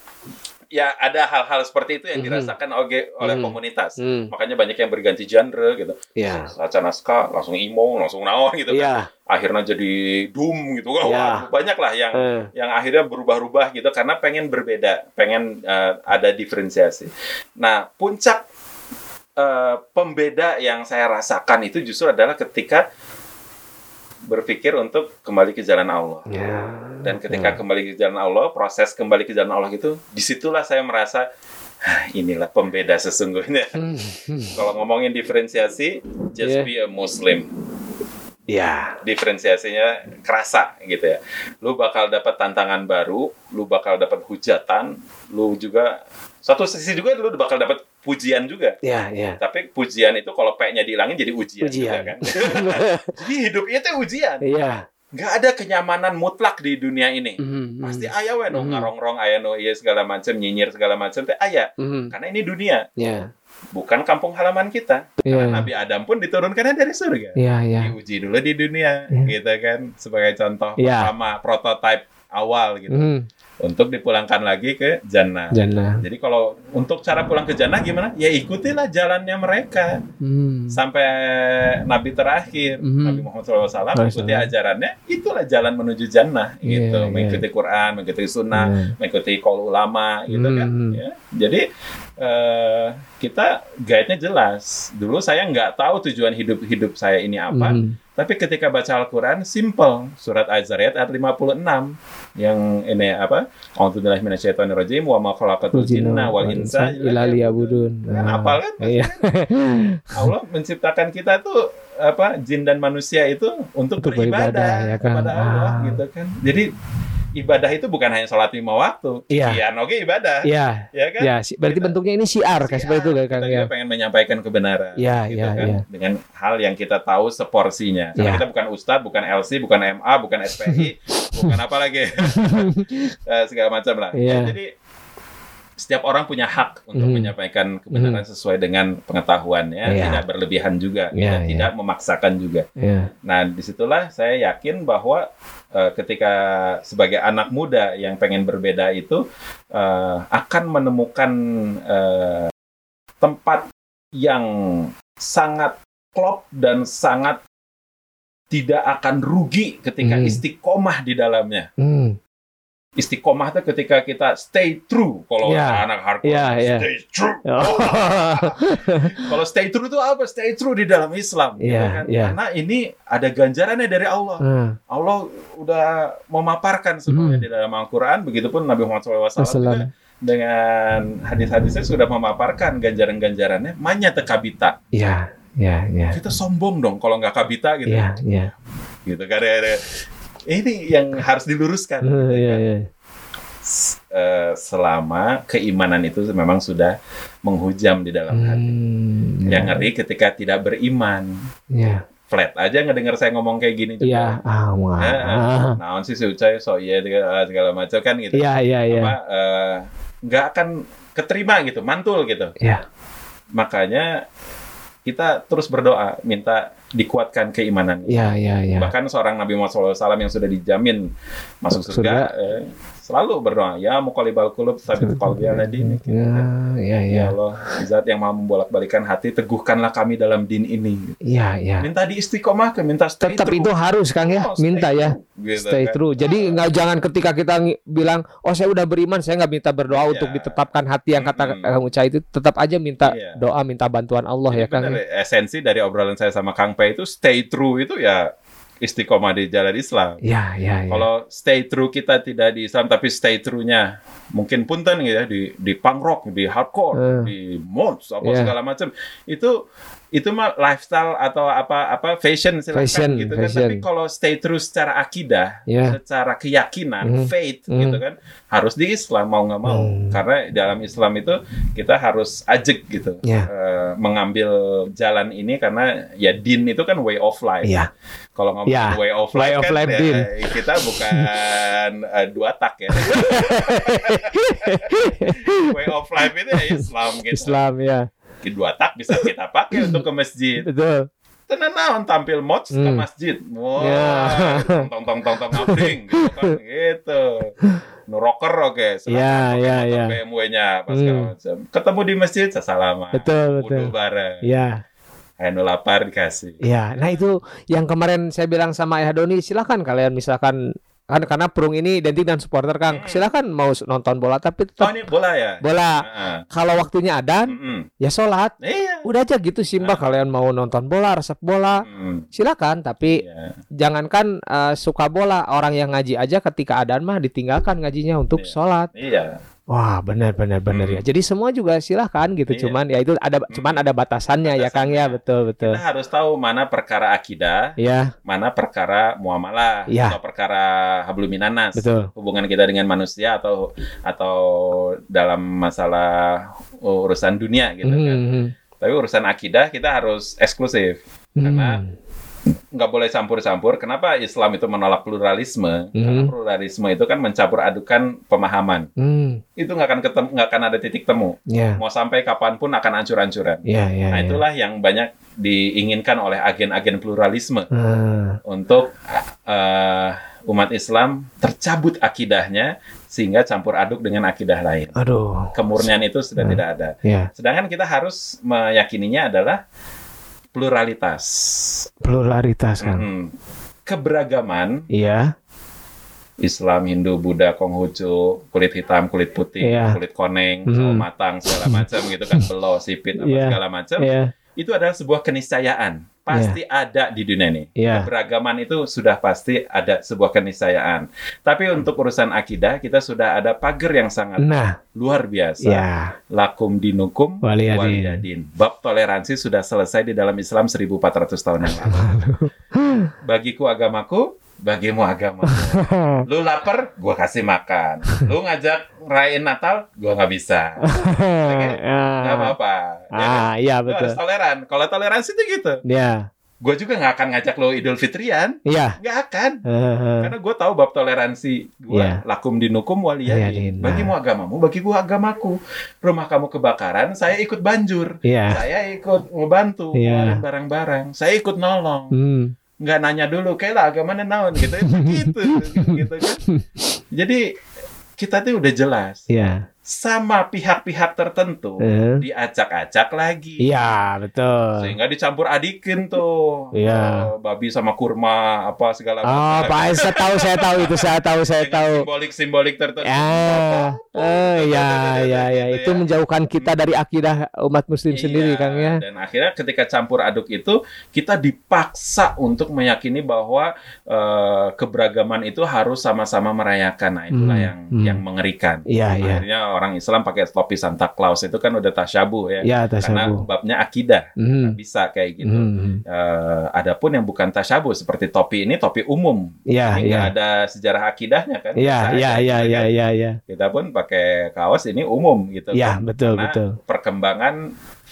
ya ada hal-hal seperti itu yang Mhm. dirasakan oleh oleh Mhm. komunitas. Hmm. Makanya banyak yang berganti genre gitu. Ya. Baca naskah langsung emo, langsung naon gitu kan. Ya. Akhirnya jadi doom gitu. Wah, Ya. banyak lah yang Eh. yang akhirnya berubah-ubah gitu karena pengen berbeda, pengen eh, ada diferensiasi. Nah, puncak eh, pembeda yang saya rasakan itu justru adalah ketika berpikir untuk kembali ke jalan Allah. Ya. Dan ketika kembali ke jalan Allah, proses kembali ke jalan Allah itu, di situlah saya merasa "Hah, inilah pembeda sesungguhnya. Hmm. Kalau ngomongin diferensiasi, just Yeah. be a Muslim. Ya. Diferensiasinya kerasa gitu ya. Lu bakal dapat tantangan baru, lu bakal dapat hujatan, lu juga satu sisi juga lu bakal dapat pujian juga. Ya, ya. Tapi pujian itu kalau P-nya dihilangin jadi ujian, Ujian. juga kan. jadi hidup itu ujian. Iya. Nggak ada kenyamanan mutlak di dunia ini. Mhm, Pasti ayah we no Mhm. ngarong-rong ayah no iya segala macam nyinyir segala macam teh ayah. mhm. Karena ini dunia, Ya. Bukan kampung halaman kita. Iya. Karena Nabi Adam pun diturunkannya dari surga. Ya, ya. Diuji dulu di dunia, Iya. gitu kan, sebagai contoh Iya. pertama prototipe awal gitu, Mhm. untuk dipulangkan lagi ke jannah. Jannah. Jadi kalau untuk cara pulang ke jannah gimana? Ya ikutilah jalannya mereka Hmm. sampai Nabi terakhir, Mhm. Nabi Muhammad SAW Alaihi ikuti ajarannya, itulah jalan menuju jannah Iya, gitu, iya. mengikuti Quran, mengikuti Sunnah, Iya. mengikuti kol ulama gitu kan. Mhm. Ya. Jadi eh, kita guide-nya jelas. Dulu saya nggak tahu tujuan hidup hidup saya ini apa, Mhm. tapi ketika baca Al-Quran simple. Surat Az-Zariyat ayat 56 yang ini apa? A'udzubillahi minasyaitonirrajim wa ma khalaqatul jinna wal insa illa liya'budun. Kan hafal kan? Iya. Allah menciptakan kita tuh apa jin dan manusia itu untuk, Untuk beribadah, beribadah, ya kan? kepada Allah Ah. gitu kan. Jadi ibadah itu bukan hanya sholat lima waktu. Iya. Kian oke ibadah. Iya. Ya kan? Ya, si- berarti Kita- bentuknya ini siar kayak seperti itu Siar. kan kita ya. pengen menyampaikan kebenaran. Iya, gitu iya, kan? iya. Dengan hal yang kita tahu seporsinya. Karena Iya. kita bukan ustadz, bukan LC, bukan MA, bukan SPI, bukan apa lagi. Eh, segala macam lah. Iya. Jadi setiap orang punya hak untuk Mhm. menyampaikan kebenaran sesuai dengan pengetahuannya, Iya. tidak berlebihan juga, Iya, iya. tidak memaksakan juga. Iya. Nah, di situlah saya yakin bahwa eh, ketika sebagai anak muda yang pengen berbeda itu eh, akan menemukan eh, tempat yang sangat klop dan sangat tidak akan rugi ketika Hmm. istiqomah di dalamnya. Hmm. Istiqomah itu ketika kita stay true. Kalau Iya. anak hardcore, Iya, iya. stay true. Oh. Kalau stay true itu apa? Stay true di dalam Islam. gitu Iya, kan? iya. Karena ini ada ganjarannya dari Allah. Hmm. Allah udah memaparkan semuanya Hmm. di dalam Al-Quran. Begitupun Nabi Muhammad SAW dengan hadis-hadisnya sudah memaparkan ganjaran-ganjarannya. Manya tekabita. Iya, iya, iya. Kita sombong dong kalau nggak kabita gitu. Iya, iya. Gitu kan. Ada- Ini yang harus diluruskan. gitu Hmm, Iya, kan. iya. Eh, selama keimanan itu memang sudah menghujam di dalam hati. Hmm. Yang ngeri ketika tidak beriman. Iya. Flat aja ngedenger saya ngomong kayak gini juga. Iya, ah, wah. Eh, naon sih si Ucai so iya segala, macam kan gitu. Iya, iya, iya. Nggak akan keterima gitu, mantul gitu. Iya. Makanya kita terus berdoa minta dikuatkan keimanan. Iya, iya, iya. Bahkan seorang Nabi Muhammad SAW yang sudah dijamin masuk Masuk surga, eh, selalu berdoa, ya muqallibal qulub sabit qalbi ala dinik. Ya, iya, iya. Ya Allah, zat yang mau membolak-balikan hati, teguhkanlah kami dalam din ini. Iya, iya. Minta diistiqomahkan, minta stay Tetap true. itu harus Kang ya, Oh, stay minta ya. true. Gitu Stay kan. true. Jadi nggak jangan ketika kita bilang, oh saya udah beriman, saya nggak minta berdoa Iya. untuk ditetapkan hati yang kata Mm-mm. Kang Uca itu, tetap aja minta Iya. doa, minta bantuan Allah ya Jadi Kang. benar, esensi dari obrolan saya sama Kang Pe itu stay true itu ya istiqomah di jalan Islam. Ya, ya, ya. Kalau stay true kita tidak di Islam tapi stay true-nya mungkin punten gitu ya di di punk rock, di hardcore, Eh. di mods apa Iya. segala macam. Itu itu mah lifestyle atau apa apa fashion silakan Fashion, gitu kan. fashion. Tapi kalau stay true secara akidah, Iya. secara keyakinan, Mhm. faith Mhm. gitu kan, harus di Islam mau nggak mau. Hmm. Karena dalam Islam itu kita harus ajek gitu. Iya. Eh, mengambil jalan ini karena ya din itu kan way of life. Iya. Kalau ngomong Ya, way of way life of kan life ya, din. kita bukan eh, dua tak ya. way of life itu ya Islam gitu. Islam ya. Dua tak bisa kita pakai untuk ke masjid. Betul. Tenan naon tampil mods ke Hmm. masjid. Wah, Ya. tong tong tong tong tong ngabring gitu kan gitu. Nu rocker oke, silakan Ya, pakai ya, motor ya. BMW-nya segala Hmm. macam. Ketemu di masjid salaman. Betul, betul. Wudu bareng. Ya. Ayo nu lapar dikasih. Ya, nah itu yang kemarin saya bilang sama Ayah Doni, silakan kalian misalkan kan karena Perung ini identik dan supporter Kang. Hmm. Silakan mau nonton bola Oh tapi tetap ini bola ya? bola. Heeh. Kalau waktunya adan, Mm-mm. ya sholat. Iya. Udah aja gitu Simba Ah. kalian mau nonton bola, resep bola, Mm, silakan tapi iya. jangankan eh, suka bola orang yang ngaji aja ketika adan mah ditinggalkan ngajinya untuk Iya. sholat. Iya. Wah benar benar benar Hmm. ya. Jadi semua juga silahkan gitu. Iya. Cuman ya itu ada cuman ada batasannya ya Kang ya Batasannya. betul betul. Kita harus tahu mana perkara akidah, Ya mana perkara muamalah Iya. atau perkara habluminanas. betul. Hubungan kita dengan manusia atau atau dalam masalah urusan dunia gitu kan. Mhm. Tapi urusan akidah kita harus eksklusif. Karena Hmm. Nggak boleh campur-campur. Kenapa Islam itu menolak pluralisme? Karena Mhm. pluralisme itu kan mencampur adukan pemahaman. Hmm. Itu nggak akan ketemu, nggak akan ada titik temu. Ya Mau sampai kapan pun akan ancur-ancuran. ya ya. Nah ya. itulah yang banyak diinginkan oleh agen-agen pluralisme Ah, untuk eh, umat Islam tercabut akidahnya sehingga campur aduk dengan akidah lain. aduh. Kemurnian itu sudah Hmm. tidak ada. Ya Sedangkan kita harus meyakininya adalah pluralitas. pluralitas kan. Mhm. Keberagaman Iya. Islam, Hindu, Buddha, Konghucu, kulit hitam, kulit putih, Iya. kulit koneng, sawo matang, segala macam gitu kan, belo, sipit, apa Iya. segala macam. Iya. Itu adalah sebuah keniscayaan. Pasti ada di dunia ini. Iya. Keberagaman itu sudah pasti ada sebuah keniscayaan. Tapi untuk urusan akidah, kita sudah ada pagar yang sangat Nah, luar biasa. ya. Lakum dinukum Waliyadin. waliyadin. Bab toleransi sudah selesai di dalam Islam 1400 tahun yang lalu. Bagiku agamaku, bagimu agama. Lu lapar, gua kasih makan. Lu ngajak rayain Natal, gua nggak bisa. Nggak apa-apa. Ya kan? Ah, iya Lu betul. harus toleran. Kalau toleransi itu gitu. Ya. Gue juga nggak akan ngajak lo Idul Fitrian. Iya. Nggak akan. Heeh. Karena gue tahu bab toleransi gue. Iya. Lakum dinukum Waliyadin. waliyadin. Bagimu agamamu, bagi gue agamaku. Rumah kamu kebakaran, saya ikut banjur. Iya. Saya ikut ngebantu, Iya. ngeluarin barang-barang. Saya ikut nolong. Hmm. Nggak nanya dulu, kayak lah agamanya naon gitu. gitu, gitu kan. Jadi kita tuh udah jelas. Iya. Sama pihak-pihak tertentu Eh. diacak-acak lagi. Iya, betul. sehingga dicampur adikin tuh Iya. Eh, babi sama kurma apa segala Oh, Pak, saya tahu, saya tahu itu, saya tahu, saya tahu. simbolik simbolik tertentu Ya, eh, ya, ya, ya, itu menjauhkan kita dari akidah umat Muslim Iya, sendiri, Kang ya. dan akhirnya ketika campur aduk itu kita dipaksa untuk meyakini bahwa eh, keberagaman itu harus sama-sama merayakan nah itulah Hmm, yang hmm. yang mengerikan Iya, iya. akhirnya orang Islam pakai topi Santa Claus itu kan udah tasyabuh ya Ya, karena tasabuh. babnya akidah Hmm. Nggak bisa kayak gitu Hmm. Eh, adapun yang bukan tasyabuh seperti topi ini topi umum Iya, iya. nggak ada sejarah akidahnya kan? Iya, iya, iya, gitu iya, kan. iya, iya. Kita pun pakai kaos ini umum gitu Iya, kan. betul, Karena betul. Perkembangan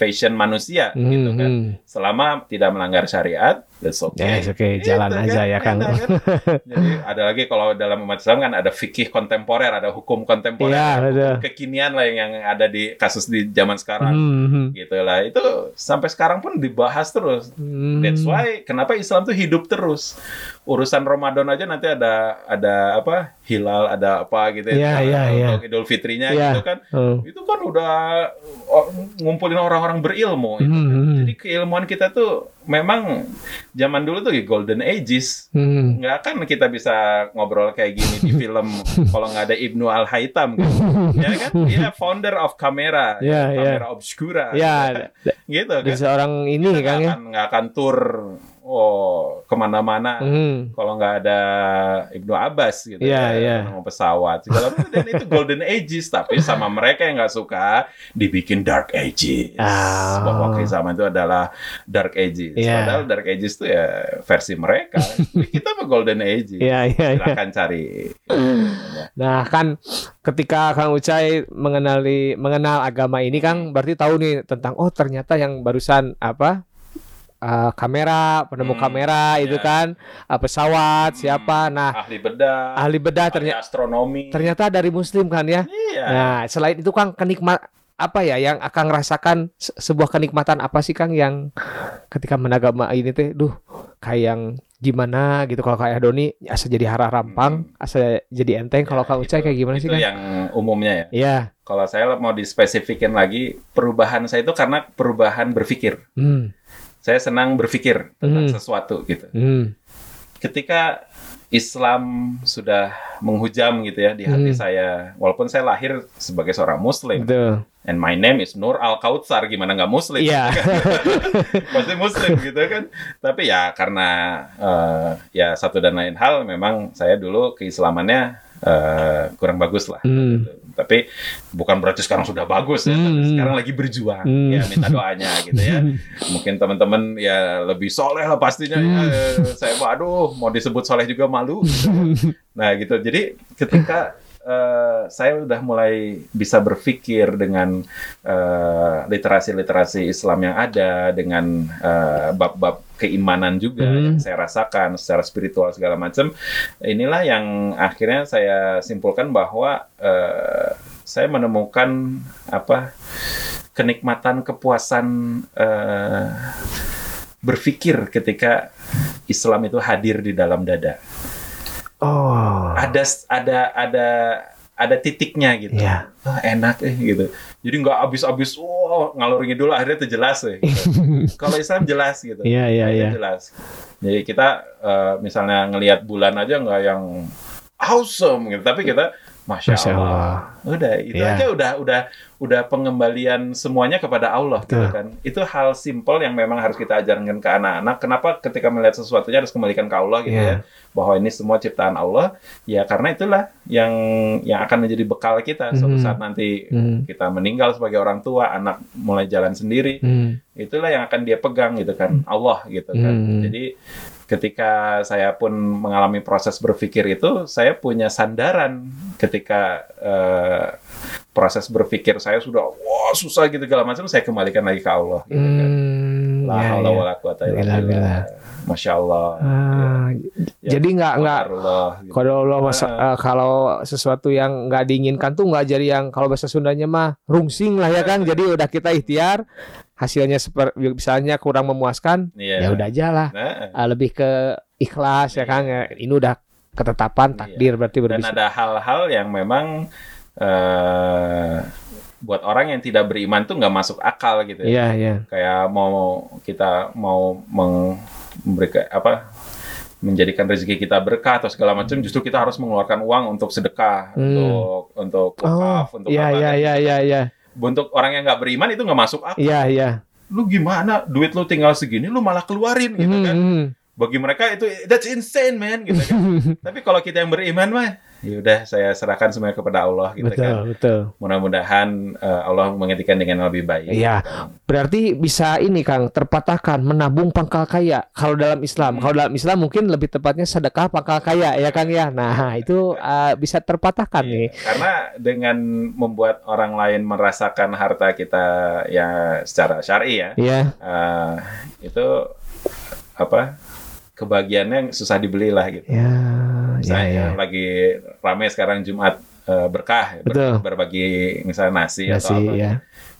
fashion manusia Hmm, gitu kan. hmm. Selama tidak melanggar syariat, that's okay. Yes, oke, jalan Gitu aja ya, Kang. enak kan? Jadi ada lagi kalau dalam umat Islam kan ada fikih kontemporer, ada hukum kontemporer, Iya, ada hukum kekinian lah yang, yang ada di kasus di zaman sekarang. Hmm, hmm. Gitu lah. Itu sampai sekarang pun dibahas terus. Hmm. That's why kenapa Islam tuh hidup terus. Urusan Ramadan aja nanti ada ada apa? Hilal, ada apa gitu Iya, iya, iya. Untuk Idul Fitrinya Iya. gitu kan. Oh. Itu kan udah oh, ngumpulin orang-orang berilmu gitu. Hmm, hmm. Jadi keilmuan kita tuh memang zaman dulu tuh golden ages. Hmm. Nggak akan kita bisa ngobrol kayak gini di film kalau nggak ada Ibnu Al Haytham gitu. ya kan? Dia founder of kamera, Iya, iya. kamera obscura. Ya, gitu kan dari seorang ini, nggak ya. nggak akan tur oh ke mana-mana Hmm. kalau nggak ada Ibnu Abbas gitu Iya, ya, iya. nama pesawat segala macam. dan itu golden ages tapi sama mereka yang nggak suka dibikin dark ages Ah. bahwa kehisaman itu adalah dark ages Iya. padahal dark ages itu ya versi mereka kita mah golden ages Iya, iya, iya. silakan cari Nah, kan ketika Kang Ucai mengenali mengenal agama ini Kang berarti tahu nih tentang oh ternyata yang barusan apa eh, kamera, penemu Hmm, kamera itu ya. kan, eh, pesawat Hmm, siapa. Nah, ahli bedah ahli bedah ternyata astronomi ternyata dari muslim kan ya. iya Nah, selain itu Kang kenikmat apa ya yang akan rasakan se- sebuah kenikmatan apa sih Kang yang ketika menagama ini teh duh kayak yang gimana gitu kalau kayak Doni asa jadi hara rampang, asa jadi enteng kalau Ya, Kang Ucai kayak gimana sih Kang? yang umumnya ya Iya. kalau saya mau dispesifikin lagi perubahan saya itu karena perubahan berpikir Hmm. Saya senang berpikir tentang Hmm. sesuatu gitu Hmm. ketika Islam sudah menghujam gitu ya di hati Hmm. saya walaupun saya lahir sebagai seorang muslim Betul. and my name is Nur Al Kautsar gimana nggak muslim Iya. pasti muslim gitu kan tapi ya karena eh, ya satu dan lain hal memang saya dulu keislamannya eh, kurang bagus lah Hmm. gitu. Tapi bukan berarti sekarang sudah bagus ya tapi Hmm. sekarang lagi berjuang Hmm. ya minta doanya gitu ya mungkin teman-teman ya lebih soleh lah pastinya ya. Hmm. saya waduh mau disebut soleh juga malu gitu. nah gitu jadi ketika eh, saya udah mulai bisa berpikir dengan eh, literasi-literasi Islam yang ada dengan eh, bab-bab keimanan juga Hmm. yang saya rasakan secara spiritual segala macam inilah yang akhirnya saya simpulkan bahwa eh, saya menemukan apa kenikmatan kepuasan eh, berpikir ketika Islam itu hadir di dalam dada. Oh. Ada ada ada ada titiknya gitu. Iya. Ah, enak eh gitu. Jadi nggak habis-habis wow ngalur ngidul akhirnya itu jelas eh. gitu. Kalau Islam jelas gitu. Iya, iya, iya. jelas. Jadi kita eh, misalnya ngelihat bulan aja nggak yang awesome gitu, tapi kita Masya, Masya Allah. Allah. Udah, itu Iya. aja udah udah udah pengembalian semuanya kepada Allah gitu kan. Itu hal simpel yang memang harus kita ajarkan ke anak-anak. Kenapa ketika melihat sesuatunya harus kembalikan ke Allah gitu Iya. ya. Bahwa ini semua ciptaan Allah. Ya karena itulah yang yang akan menjadi bekal kita suatu Mhm. saat nanti Hmm. kita meninggal sebagai orang tua, anak mulai jalan sendiri. Hmm. Itulah yang akan dia pegang gitu kan. Allah gitu kan. Hmm. Jadi ketika saya pun mengalami proses berpikir itu, saya punya sandaran ketika eh, proses berpikir saya sudah wah susah gitu segala macam, saya kembalikan lagi ke Allah. Gitu kan. Hmm. La ya, haula ya. wala quwata illa Gila, billah. gila. Masya Allah. Ah, Ya. jadi nggak nggak Qadarullah, gitu. kalau Allah masa, Ah. eh, kalau sesuatu yang nggak diinginkan tuh nggak jadi yang kalau bahasa Sundanya mah rungsing lah ya Kang. Jadi udah kita ikhtiar hasilnya seperti misalnya kurang memuaskan Iya. ya udah aja lah. Nah, Ah, lebih ke ikhlas ya Kang. Ya, Ini udah ketetapan Iya. takdir berarti dan berbisa. ada hal-hal yang memang eh, buat orang yang tidak beriman tuh nggak masuk akal gitu ya. Iya iya. kayak mau kita mau memberikan apa menjadikan rezeki kita berkah atau segala macam justru kita harus mengeluarkan uang untuk sedekah Hmm. untuk untuk Oh, wakaf untuk iya apa kan. iya iya iya. Untuk orang yang nggak beriman itu nggak masuk akal Iya iya. lu gimana duit lu tinggal segini lu malah keluarin gitu Hmm, kan hmm. bagi mereka itu that's insane man gitu kan tapi kalau kita yang beriman mah ya udah saya serahkan semuanya kepada Allah gitu betul kan betul. mudah-mudahan eh, Allah menggantikan dengan lebih baik Iya, berarti bisa ini Kang terpatahkan menabung pangkal kaya. Kalau dalam Islam, Hmm. kalau dalam Islam mungkin lebih tepatnya sedekah pangkal kaya ya Kang ya. Nah itu uh, bisa terpatahkan Iya, nih. Karena dengan membuat orang lain merasakan harta kita ya secara syar'i ya, Iya, eh, itu apa kebahagiaannya susah dibeli lah gitu. ya, ya, Misalnya ya. lagi ramai sekarang Jumat eh, berkah, ber- Betul. berbagi misalnya nasi, Nasi, atau apa, ya.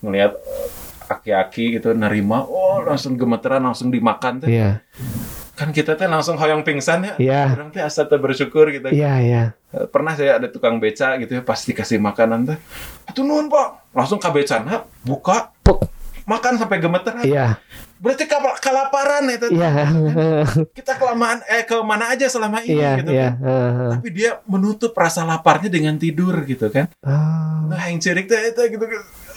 ngelihat eh, aki-aki gitu nerima, oh langsung gemeteran, langsung dimakan tuh. Iya, Kan kita tuh langsung hoyong pingsan ya. Iya. Orang tuh bersyukur gitu. iya, iya. Pernah saya ada tukang beca gitu ya pasti kasih makanan tuh itu nuhun pak langsung ke becana buka Puk. Makan sampai gemeteran. Iya, berarti kelaparan itu. Iya, kita kelamaan eh ke mana aja selama ini iya, gitu iya. kan. heeh. tapi dia menutup rasa laparnya dengan tidur gitu kan. Oh, nah yang cirik teh itu gitu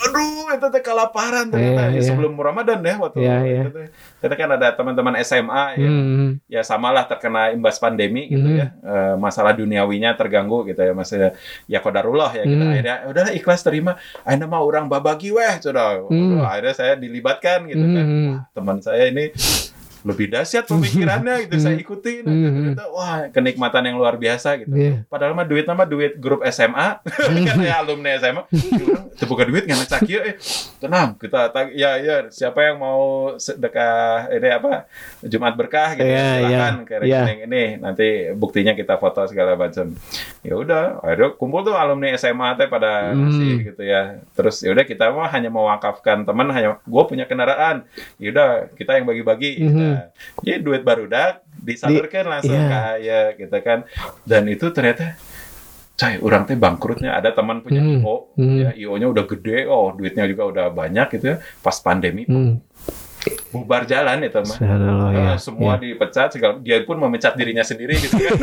aduh itu teh kelaparan ternyata Iya, Ya, iya. sebelum Ramadan ya waktu Iya, iya. itu teh. Ternyata kan ada teman-teman SMA ya Hmm. ya samalah terkena imbas pandemi gitu Mhm. ya Eh, masalah duniawinya terganggu gitu ya maksudnya ya kodarullah ya kita Mhm. akhirnya udahlah ikhlas terima akhirnya mah orang babagi weh sudah Mhm. akhirnya saya dilibatkan gitu kan Mhm. Wah, teman saya ini lebih dahsyat pemikirannya gitu saya ikutin. Mhm. ternyata wah kenikmatan yang luar biasa gitu Iya. padahal mah duit nama duit grup SMA kan ya alumni SMA itu bukan duit nggak cak eh tenang kita ya ya siapa yang mau sedekah ini apa Jumat berkah gitu Iya, silakan iya, ke rekening ini nanti buktinya kita foto segala macam ya udah akhirnya kumpul tuh alumni SMA teh pada Hmm. ngasih gitu ya terus ya udah kita mah hanya mewakafkan teman hanya gue punya kendaraan ya udah kita yang bagi-bagi Mhm. Nah, jadi duit barudak disalurkan langsung iya. ke ya gitu kan dan itu ternyata Cai, orang teh bangkrutnya ada teman punya Hmm. IO, Hmm. ya IO-nya udah gede, oh duitnya juga udah banyak gitu ya. Pas pandemi Hmm. bubar jalan itu mah. Subhanallah, ya. Eh, semua dipecat, segala dia pun memecat dirinya sendiri gitu kan.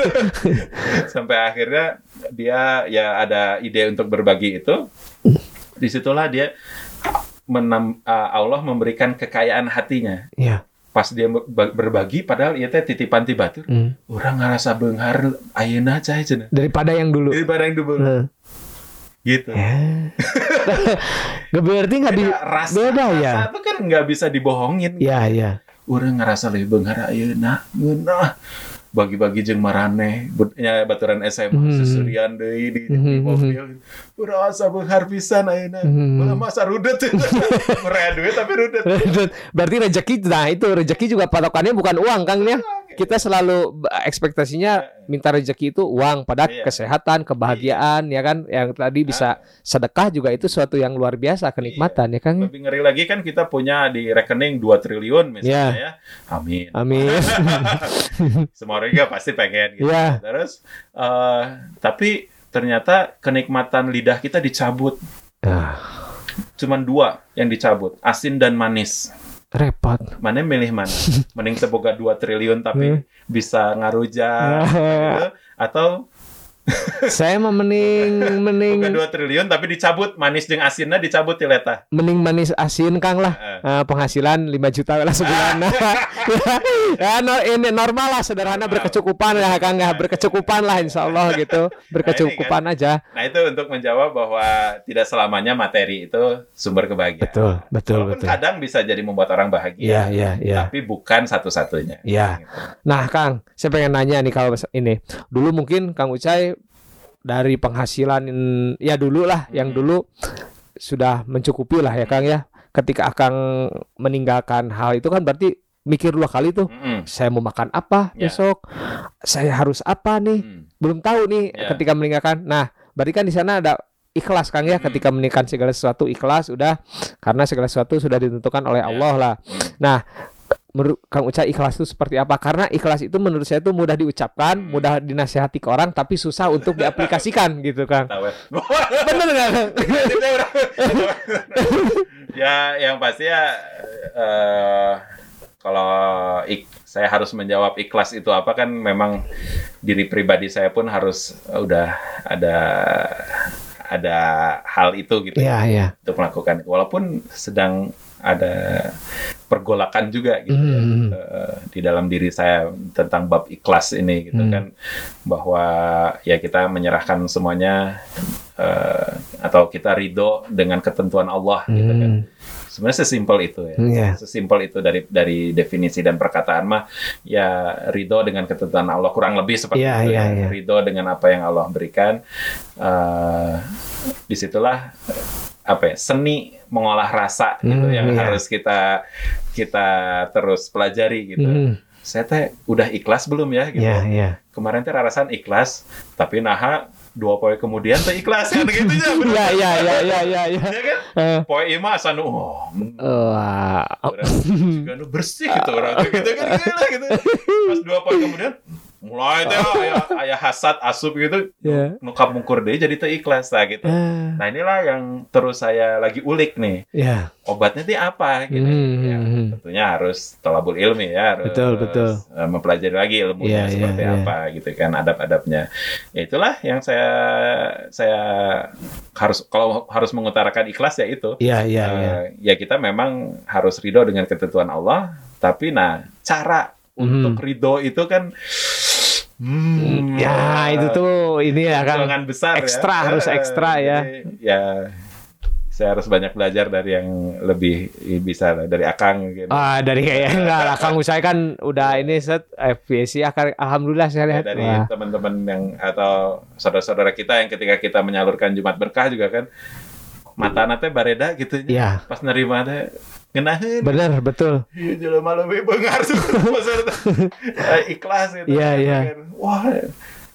Sampai akhirnya dia ya ada ide untuk berbagi itu. Di situlah dia menam, uh, Allah memberikan kekayaan hatinya. Iya. Pas dia ber- berbagi, padahal ia teh titipan ti batur. Hmm. Orang ngerasa benghar ayeuna cai cenah. Daripada yang dulu. Daripada yang dulu. Nah. Gitu. Ya. Gak berarti nggak di Beda, rasa, beda rasa ya. itu kan nggak bisa dibohongin. Ya ya. Orang ngerasa lebih benghar ayeuna ngeunah bagi-bagi jeung marane nya baturan SMA Hmm. susurian deui di, di Hmm, mobil. Urasa benghar pisan ayeuna. Hmm. Ulah masa rudet. Merea duit tapi rudet. Berarti rezeki nah itu rezeki juga patokannya bukan uang Kang ya. Kita selalu ekspektasinya minta rezeki itu uang, pada Iya. kesehatan, kebahagiaan ya kan. Yang tadi bisa sedekah juga itu suatu yang luar biasa kenikmatan ya Kang. Lebih ngeri lagi kan kita punya di rekening 2 triliun misalnya Iya. ya. Amin. Amin. Semua orang juga pasti pengen gitu. Iya. Terus eh, tapi ternyata kenikmatan lidah kita dicabut. Ah, Cuman dua yang dicabut, asin dan manis. Repot. Mana milih mana? Mending seboga 2 triliun tapi Hmm. bisa ngarujak gitu. atau Saya mah mending mending 2 triliun tapi dicabut manis jeung asinnya dicabut ti letah. mending manis asin Kang lah. Heeh. Eh, penghasilan 5 juta lah sebulan. ya, no- ini normal lah sederhana berkecukupan ya Kang ya berkecukupan lah insya Allah gitu berkecukupan aja. Nah, itu untuk menjawab bahwa tidak selamanya materi itu sumber kebahagiaan. Betul betul Walaupun betul. kadang bisa jadi membuat orang bahagia. Iya iya iya. Tapi bukan satu-satunya. Iya. Gitu. Nah Kang, saya pengen nanya nih kalau ini dulu mungkin Kang Ucai dari penghasilan ya dulu lah yang Hmm. dulu sudah mencukupi lah ya Kang ya. Ketika Akang meninggalkan hal itu kan berarti mikir dua kali tuh. Mm-mm. saya mau makan apa Ya. besok saya harus apa nih Mm. belum tahu nih Ya. ketika meninggalkan nah berarti kan di sana ada ikhlas Kang ya Hmm. ketika meninggalkan segala sesuatu ikhlas udah karena segala sesuatu sudah ditentukan oleh Ya. Allah lah Mm. nah menurut Kang Uca ikhlas itu seperti apa? Karena ikhlas itu menurut saya itu mudah diucapkan Hmm. mudah dinasihati ke orang tapi susah untuk diaplikasikan gitu Kang. Ya. bener nggak? Ya yang pasti ya eh, kalau ik- saya harus menjawab ikhlas itu apa kan memang diri pribadi saya pun harus eh, udah ada ada hal itu gitu Iya iya. Untuk melakukan. Walaupun sedang ada pergolakan juga gitu ya, Hmm. eh, di dalam diri saya tentang bab ikhlas ini gitu Hmm. kan bahwa ya kita menyerahkan semuanya eh, atau kita ridho dengan ketentuan Allah gitu kan Hmm. sebenarnya sesimpel itu ya Iya. sesimpel itu dari dari definisi dan perkataan mah ya ridho dengan ketentuan Allah kurang lebih seperti Iya, itu iya, ya iya. ridho dengan apa yang Allah berikan Eh, di situlah apa ya seni mengolah rasa gitu Hmm, yang iya. harus kita kita terus pelajari gitu. Hmm. saya teh udah ikhlas belum ya gitu. Iya iya. Kemarin teh rarasan ikhlas tapi naha dua poin kemudian teh ikhlas kan gitu ya iya iya iya iya iya iya. Ya kan? Eh, poin ima asa nu oh, wah. orang juga nu bersih gitu orang gitu kan gila gitu. Pas dua poin kemudian mulai teh aya aya hasad asup gitu Ya. nukap mungkur deh jadi teu ikhlas lah gitu Ah, nah inilah yang terus saya lagi ulik nih ya. obatnya itu apa gitu Hmm, Ya, hmm, hmm. tentunya harus tolabul ilmi ya harus Betul, betul. eh, mempelajari lagi ilmunya Iya, seperti iya, iya. apa gitu kan adab-adabnya ya itulah yang saya saya harus kalau harus mengutarakan ikhlas ya itu Iya, iya, Eh, iya. ya kita memang harus ridho dengan ketentuan Allah tapi nah cara untuk ridho itu kan hmm, Ya, itu tuh ini ya kan. besar ekstra, ya. harus Eh, ekstra ya. ya saya harus banyak belajar dari yang lebih bisa dari Akang gitu. Ah, dari kayak enggak lah Kang Usai kan udah ini set FPSI akan alhamdulillah saya Ya, lihat. dari Wah. teman-teman yang atau saudara-saudara kita yang ketika kita menyalurkan Jumat berkah juga kan mata nate bareda gitu Iya. pas nerima teh ngenahin Bener, betul. Iya, jelema lebih bengar maksudnya eh, ikhlas gitu. Iya, iya. Wah,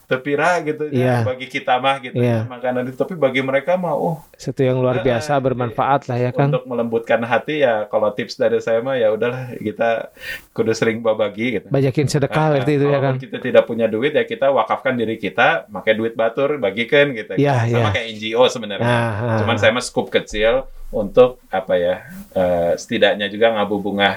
tepira gitu ya, Iya. bagi kita mah gitu Iya. ya, makanan itu. Tapi bagi mereka mah, oh, Satu yang luar biasa eh, bermanfaat lah ya kan. untuk melembutkan hati ya. Kalau tips dari saya mah ya udahlah kita kudu sering berbagi gitu. Banyakin sedekah Ah, berarti itu ya kan. kita tidak punya duit ya kita wakafkan diri kita, pakai duit batur, bagikan gitu. Iya, Sama iya. kayak NGO sebenarnya. Nah, ah. Cuman saya mah skup kecil untuk apa ya eh, setidaknya juga ngabubungah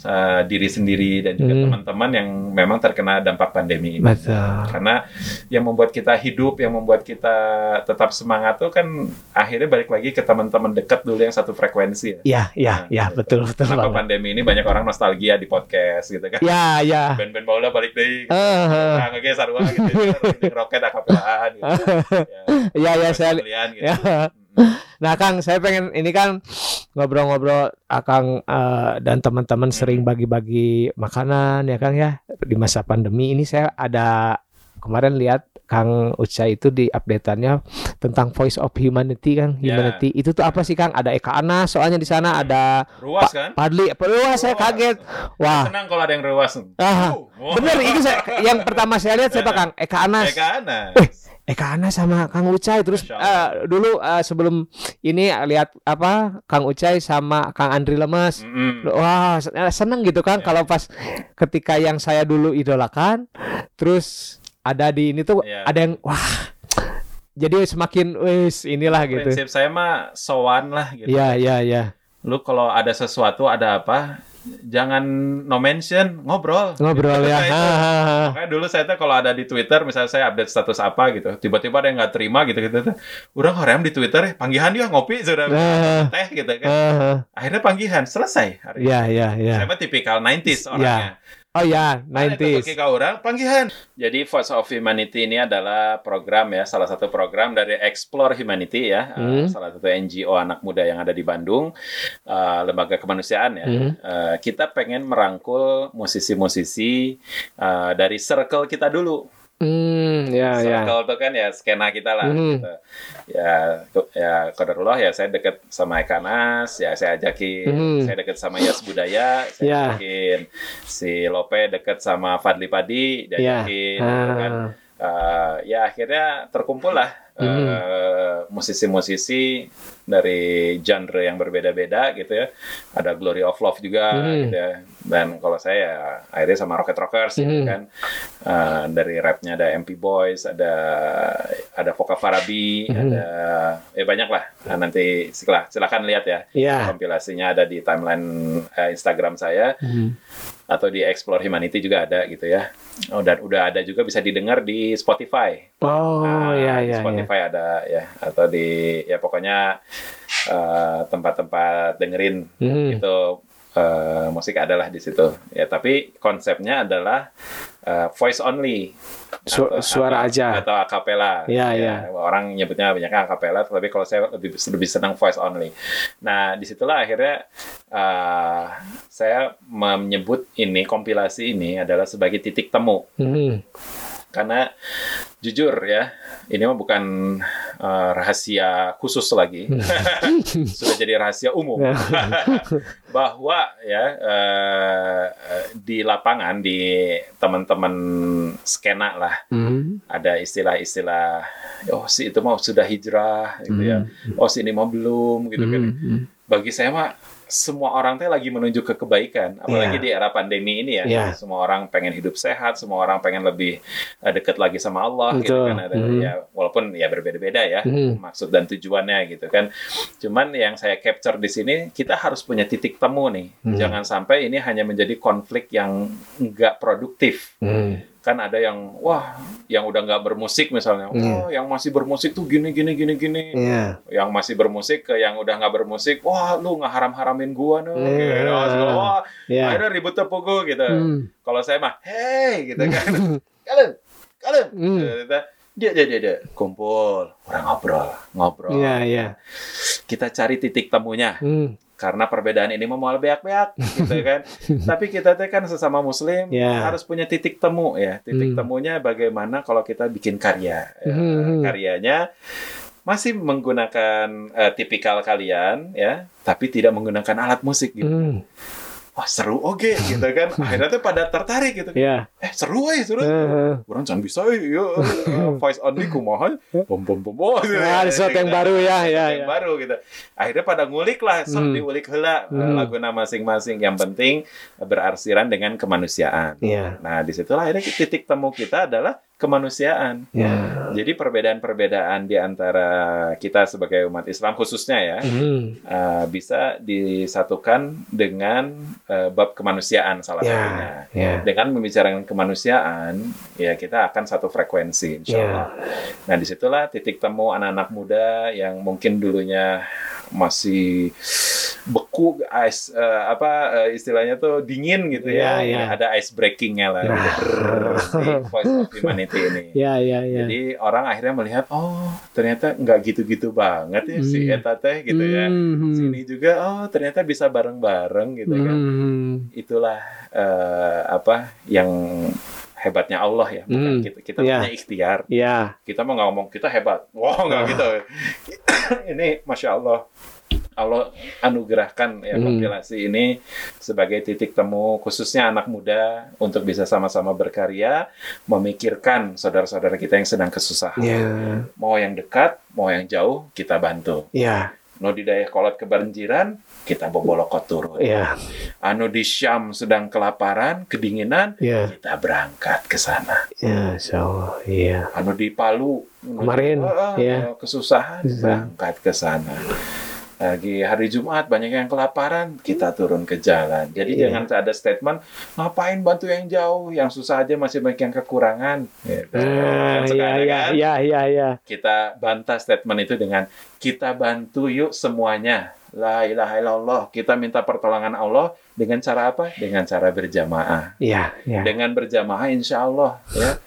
eh, diri sendiri dan juga Hmm. teman-teman yang memang terkena dampak pandemi ini. Betul. Karena yang membuat kita hidup, yang membuat kita tetap semangat tuh kan akhirnya balik lagi ke teman-teman dekat dulu yang satu frekuensi. Ya. Ya, ya, Nah, ya, betul, betul Kenapa banget. pandemi ini banyak orang nostalgia di podcast gitu kan? Ya, ya. Band-band baula balik deh. Gitu. Eh, eh. Nah, ngeges sarua gitu. Roket akapelaan gitu. Ya, Ya. ya, saya gitu. Ya. Nah, Kang, saya pengen ini kan ngobrol-ngobrol Akang eh, dan teman-teman sering bagi-bagi makanan ya Kang ya di masa pandemi ini saya ada kemarin lihat Kang Uca itu di update-annya tentang Voice of Humanity Kang, Ya. Humanity. Itu tuh apa sih Kang? Ada Eka Anas soalnya di sana ada Ruas kan? Padli. Wah, saya Ruas. kaget. Wah. Senang kalau ada yang ruas. Ah, Uh, Bener, itu saya, yang pertama saya lihat siapa Kang? Eka Anas. Eka Anas. Eka Anas sama Kang Ucai terus eh, dulu eh, sebelum ini eh, lihat apa Kang Ucai sama Kang Andri Lemes Mm-mm. wah sen- eh, seneng gitu kan Ya. kalau pas ketika yang saya dulu idolakan terus ada di ini tuh Ya. ada yang wah jadi semakin wis inilah gitu Prinsip saya mah sowan lah gitu. Iya iya iya Lu kalau ada sesuatu ada apa, jangan no mention, ngobrol. ngobrol Gitu, ya. Makanya dulu saya tuh kalau ada di Twitter, misalnya saya update status apa gitu, tiba-tiba ada yang nggak terima gitu gitu. Udah hoream di Twitter, ya, panggihan dia ngopi sudah Nah. teh gitu kan. Ha. Akhirnya panggihan selesai hari Iya iya iya Saya mah tipikal 90s orangnya. Oh ya Ada 90s ke orang panggihan. Jadi Voice of Humanity ini adalah program ya, salah satu program dari Explore Humanity ya, Hmm. eh, salah satu NGO anak muda yang ada di Bandung, eh, lembaga kemanusiaan ya. Hmm. Eh, kita pengen merangkul musisi-musisi eh, dari circle kita dulu. Hmm ya ya circle itu kan ya skena kita lah. Hmm. gitu. Ya, ya kodarullah ya saya deket sama Eka Nas, ya saya ajakin. Hmm. Saya deket sama Yas Budaya, saya Ya. ajakin. Si Lope deket sama Fadli Padi, ya diajakin. gitu kan. Eh, ya akhirnya terkumpul lah eh, Hmm. musisi-musisi dari genre yang berbeda-beda gitu ya. Ada Glory of Love juga Hmm. gitu ya. Dan kalau saya ya, akhirnya sama Rocket Rockers gitu Hmm. kan. Eh, dari rapnya ada MP Boys, ada ada Voka Farabi, Hmm. ada ya banyak lah. Nah, nanti silah, silakan lihat ya. ya Kompilasinya ada di timeline eh, Instagram saya Hmm. Atau di Explore Humanity juga ada gitu ya. Oh, dan udah ada juga bisa didengar di Spotify. oh Nah, ya ya ya Spotify ada ya atau di ya pokoknya eh, tempat-tempat dengerin Hmm. itu eh, musik adalah di situ. Ya tapi konsepnya adalah eh, voice only. Su- Atau- suara atau- aja. atau akapela. Ya, ya. Orang nyebutnya banyaknya akapela, tapi kalau saya lebih lebih senang voice only. Nah, di situlah akhirnya eh, saya menyebut ini kompilasi ini adalah sebagai titik temu Hmm. Karena jujur ya ini mah bukan eh, rahasia khusus lagi. Sudah jadi rahasia umum. Bahwa ya eh, di lapangan di teman-teman skena lah Hmm. ada istilah-istilah oh si itu mau sudah hijrah gitu ya. Oh si ini mau belum gitu kan. Hmm. bagi saya mah semua orang teh lagi menuju ke kebaikan, apalagi Iya. di era pandemi ini ya. Iya. Semua orang pengen hidup sehat, semua orang pengen lebih eh, dekat lagi sama Allah gitu kan. Ada Mhm. ya walaupun ya berbeda-beda ya Mhm. maksud dan tujuannya gitu kan. Cuman yang saya capture di sini kita harus punya titik temu nih. Mhm. Jangan sampai ini hanya menjadi konflik yang enggak produktif Hmm. Kan ada yang wah yang udah nggak bermusik misalnya Iya. wah yang masih bermusik tuh gini gini gini gini Iya. yang masih bermusik ke yang udah nggak bermusik wah lu nggak haram haramin gua nih Iya. gitu. Segala, wah Iya. akhirnya ribut tepuk gitu Hmm. kalau saya mah hey gitu kan kalian kalian Hmm. Gitu. dia dia dia dia kumpul orang ngobrol ngobrol Iya, iya. kita cari titik temunya Hmm. Karena perbedaan ini mau beak-beak gitu kan. Tapi kita teh kan sesama muslim Ya. harus punya titik temu ya. Titik Hmm. temunya bagaimana kalau kita bikin karya. Ya, Hmm. karyanya masih menggunakan eh, tipikal kalian ya, tapi tidak menggunakan alat musik gitu. Hmm. Wah, seru oke gitu kan. Akhirnya tuh pada tertarik gitu. Iya. Eh, seru eh, seru. Heeh. Orang jangan bisa eh, ya, eh, voice only kumaha. Bom bom bom. bom. Nah, ada sesuatu yang baru ya, ya, yang ya. baru gitu. Akhirnya pada ngulik lah, sok Hmm. diulik heula eh, Hmm. laguna masing-masing. Yang penting eh, berarsiran dengan kemanusiaan. Iya. Nah, di situlah akhirnya titik temu kita adalah kemanusiaan. Ya. Jadi perbedaan-perbedaan di antara kita sebagai umat Islam khususnya ya, Hmm. eh, bisa disatukan dengan eh, bab kemanusiaan salah satunya. Ya. Ya. Dengan membicarakan kemanusiaan, ya kita akan satu frekuensi, insya Ya. Allah. Nah, di situlah titik temu anak-anak muda yang mungkin dulunya masih beku, ice, eh, apa eh, istilahnya tuh dingin gitu ya. Ya, ya. Ada ice breakingnya lah. Nah. gitu. Si Voice of Humanity ini. Ya, ya, ya. Jadi orang akhirnya melihat, oh ternyata nggak gitu-gitu banget ya si Hmm. Eta teh gitu ya. Hmm. Sini juga, oh ternyata bisa bareng-bareng gitu kan Hmm. itulah eh, apa yang hebatnya Allah ya bukan Hmm, kita kita iya. punya ikhtiar Ya. kita mau ngomong kita hebat wah nggak Ah. gitu ini masya Allah Allah anugerahkan ya Hmm. kompilasi ini sebagai titik temu khususnya anak muda untuk bisa sama-sama berkarya memikirkan saudara-saudara kita yang sedang kesusahan Ya. mau yang dekat mau yang jauh kita bantu Ya. no di daerah kolot kebanjiran kita bobolokot turun Ya. anu di Syam sedang kelaparan, kedinginan, Ya. kita berangkat ke sana. Ya, insya Allah. Iya. Anu di Palu Kemarin, ah, ah, ya. kesusahan, berangkat ke sana. Lagi hari Jumat banyak yang kelaparan, kita turun ke jalan. Jadi Iya. jangan ada statement ngapain bantu yang jauh, yang susah aja masih banyak yang kekurangan. Gitu. Nah, Kan ya, sekarang ya, kan, ya, ya. kita bantah statement itu dengan kita bantu yuk semuanya. La ilaha illallah. Kita minta pertolongan Allah dengan cara apa? Dengan cara berjamaah. Ya, ya. Dengan berjamaah insya Allah ya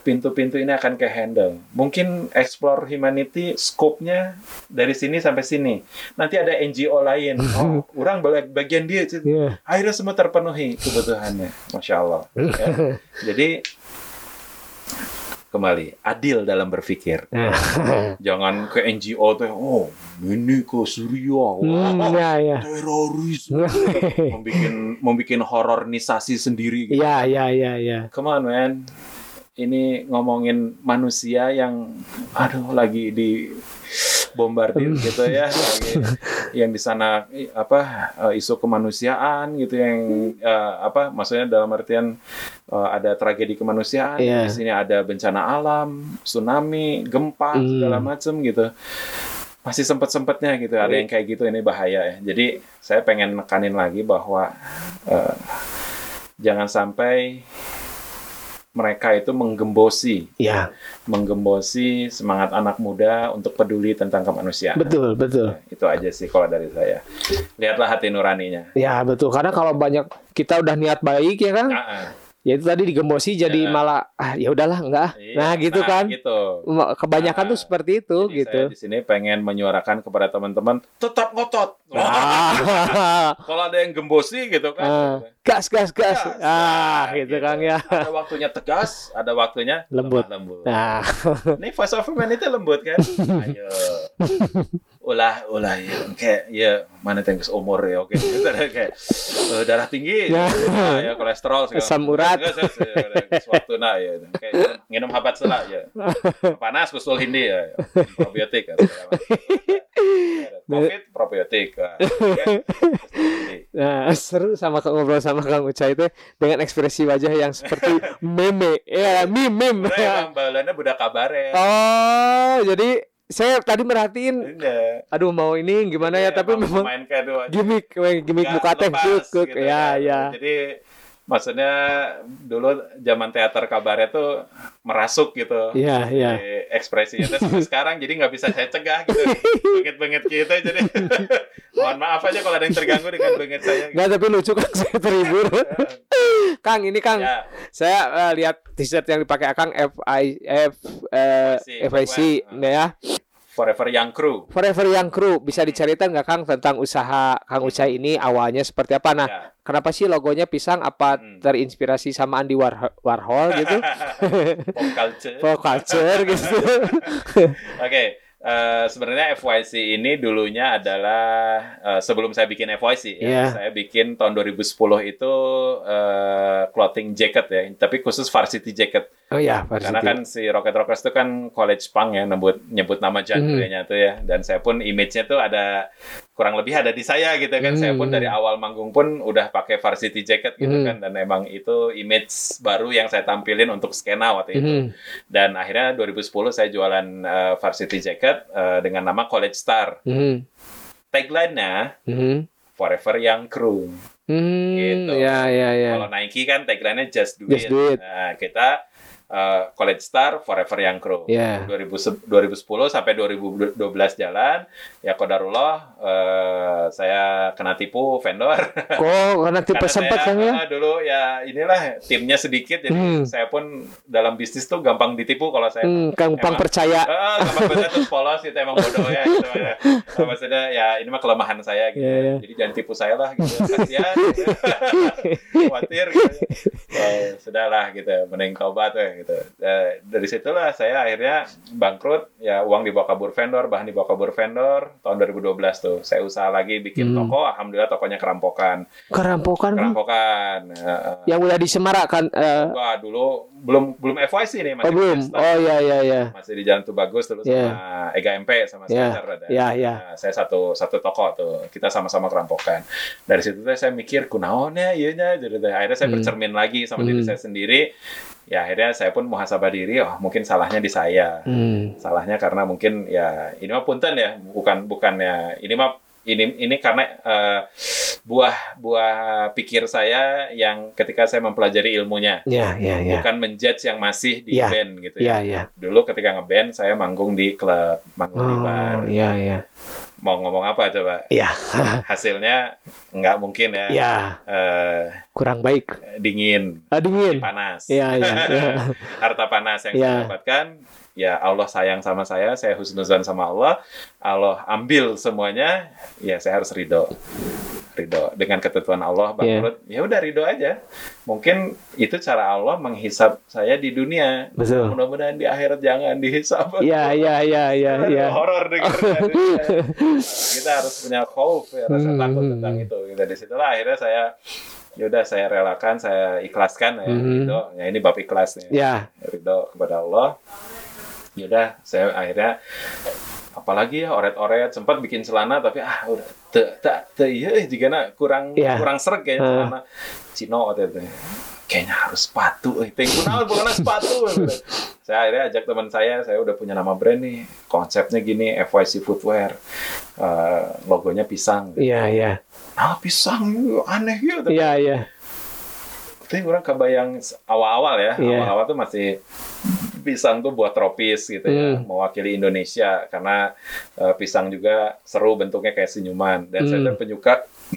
pintu-pintu ini akan ke handle. Mungkin explore humanity scope-nya dari sini sampai sini. Nanti ada NGO lain. Oh, orang bag- bagian dia. Ya. Akhirnya semua terpenuhi kebutuhannya. Masya Allah. ya. Jadi kembali adil dalam berpikir. Nah. Jangan ke NGO tuh, oh ini ke Syria, Hmm, wah ya, ya. teroris, membikin membikin horornisasi sendiri. Gitu. Ya, ya, ya, ya. Come on man, ini ngomongin manusia yang, aduh lagi di bombardir gitu ya, yang di sana apa eh, isu kemanusiaan gitu yang eh, apa maksudnya dalam artian eh, ada tragedi kemanusiaan Iya. di sini ada bencana alam tsunami gempa Hmm. segala macem gitu masih sempet sempetnya gitu ada yang kayak gitu ini bahaya ya jadi saya pengen nekanin lagi bahwa eh, jangan sampai mereka itu menggembosi Ya, menggembosi semangat anak muda untuk peduli tentang kemanusiaan. betul, betul. Itu aja sih kalau dari saya. Lihatlah hati nuraninya. Ya, betul. Karena kalau banyak kita udah niat baik ya kan, Ah, ah. ya itu tadi digembosi jadi Ya. malah ah ya udahlah enggak. Iya, Nah, gitu kan. Gitu. Kebanyakan Nah, tuh seperti itu Jadi gitu. Saya di sini pengen menyuarakan kepada teman-teman tetap ngotot. Ah, Kalau ada yang gembosi gitu kan. Ah. Gas gas gas. Gas. Ah, Nah, gitu kan ya. Ada waktunya tegas, ada waktunya Lembut. lembut. Nah, Ini voice of humanity lembut kan? Ayo. Ulah, ulah ya. Kayak ya mana tenggus umur ya oke. kayak eh, darah tinggi, Ya. nah, ya kolesterol segala Asam urat. Suatu nah ya. Kayak nginum habat sela ya. Panas kusul hindi ya. ya. Probiotik macam. COVID probiotik. Ya. Nah, seru sama ngobrol sama Kang Ucai itu dengan ekspresi wajah yang seperti meme. Ya, meme meme. Emang balanya budak kabare. Oh, jadi saya tadi merhatiin Iya. aduh mau ini gimana ya, Iya, tapi emang memang gimmick we, gimmick muka teh gitu ya ya. Jadi maksudnya dulu zaman teater kabaret tuh merasuk gitu. Iya, iya. Di ekspresinya Terus sampai sekarang jadi nggak bisa saya cegah gitu. Bengit-bengit kita jadi mohon maaf aja kalau ada yang terganggu dengan bengit saya. Gitu. Nggak tapi lucu kan saya terhibur. Kang ini Kang, Ya, saya eh, lihat t-shirt yang dipakai Akang FI F eh, FIC, FIC Footwear. ya. Forever Young Crew. Forever Young Crew bisa diceritakan nggak Kang tentang usaha Kang Ucai ini awalnya seperti apa? Nah, Ya. kenapa sih logonya pisang? Apa Hmm. terinspirasi sama Andy War- Warhol gitu? Pop culture. Pop culture gitu. Oke, eh, sebenarnya FYC ini dulunya adalah eh, sebelum saya bikin FYC ya, Iya. saya bikin tahun 2010 itu eh, clothing jacket ya, tapi khusus varsity jacket. Oh ya, Karena kan si Rocket Rockers itu kan college punk ya, nyebut nyebut nama genre-nya tuh ya, dan saya pun image-nya tuh ada kurang lebih ada di saya gitu kan. Saya pun Hmm. dari awal manggung pun udah pakai varsity jacket gitu Hmm. kan, dan emang itu image baru yang saya tampilin untuk skena waktu itu. Mhm. Dan akhirnya 2010 saya jualan uh, varsity jacket uh, dengan nama College Star. Mhm. Tagline-nya Mhm. Forever Young Crew. Hmm, Gitu. ya ya ya. Kalau Nike kan tagline-nya Just Do Just It. do it. Nah, kita uh, College Star Forever Young Crew. Ya. 2000 2010 sampai 2012 jalan, ya kodarullah uh, saya kena tipu vendor. Kok tipe Karena sempat Kang ya? ah, dulu ya inilah timnya sedikit jadi Hmm. saya pun dalam bisnis tuh gampang ditipu kalau saya Hmm, Kang Pang Emang- percaya. Ah, gampang banget terus polos gitu emang bodoh ya gitu ya. Nah, maksudnya ya ini mah kelemahan saya gitu. Iya, iya. Jadi jangan tipu saya lah gitu. Kasihan. Gitu. Khawatir gitu. Ya, sudahlah gitu. Mending tobat ya gitu. Eh, dari situlah saya akhirnya bangkrut ya uang dibawa kabur vendor, bahan dibawa kabur vendor tahun 2012 tuh. Saya usaha lagi bikin Hmm. toko, alhamdulillah tokonya kerampokan. Kerampokan? Kerampokan. Heeh. yang udah disemarakan eh, Wah, dulu belum belum FYC nih oh masih belum. Fiesta. Oh ya ya ya. masih di Jalan Tubagus dulu Iya. sama Ega MP sama Iya, ada. iya, iya. Nah, saya satu satu toko tuh. Kita sama-sama kerampokan. Dari situ tuh saya mikir kunaonnya iya nya jadi akhirnya saya Hmm. bercermin lagi sama diri Hmm. saya sendiri. Ya akhirnya saya pun muhasabah diri, oh mungkin salahnya di saya. Hmm. Salahnya karena mungkin ya ini mah punten ya, bukan bukannya ini mah ini ini karena eh, buah buah pikir saya yang ketika saya mempelajari ilmunya Ya ya ya. bukan menjudge yang masih di Iya. band gitu Ya ya ya. dulu ketika ngeband saya manggung di klub manggung di bar Oh ya ya. Mau ngomong apa coba Ya hasilnya nggak mungkin ya, ya. Eh, Kurang baik. dingin Ah, dingin. panas Ya ya. ya. harta panas yang Ya. saya dapatkan ya Allah sayang sama saya saya husnuzan sama Allah Allah ambil semuanya ya saya harus ridho ridho. Dengan ketentuan Allah bangkrut ya udah ridho aja. Mungkin itu cara Allah menghisap saya di dunia. Betul. mudah-mudahan di akhirat jangan dihisap Ya ya ya ya ya. horor kita harus punya khauf ya, rasa Hmm. takut tentang itu. Gitu. Di situlah akhirnya saya ya udah saya relakan saya ikhlaskan ya Hmm. ridho. Ya ini bab ikhlas nih. Ya. ridho kepada Allah. Ya udah saya akhirnya apalagi ya oret-oret sempat bikin celana tapi ah udah te tak te iya eh, jika na kurang Iya. kurang serg kayaknya Heeh. celana Cino itu kayaknya harus sepatu eh tengku naon bukan sepatu saya akhirnya ajak teman saya saya udah punya nama brand nih konsepnya gini FYC Footwear Eh, logonya pisang Iya iya. nah pisang aneh ya Iya iya. tapi orang kebayang awal-awal ya, Iya. awal-awal tuh masih pisang tuh buat tropis gitu ya, Hmm. mewakili Indonesia karena eh, pisang juga seru bentuknya kayak senyuman dan saya Hmm. tuh penyuka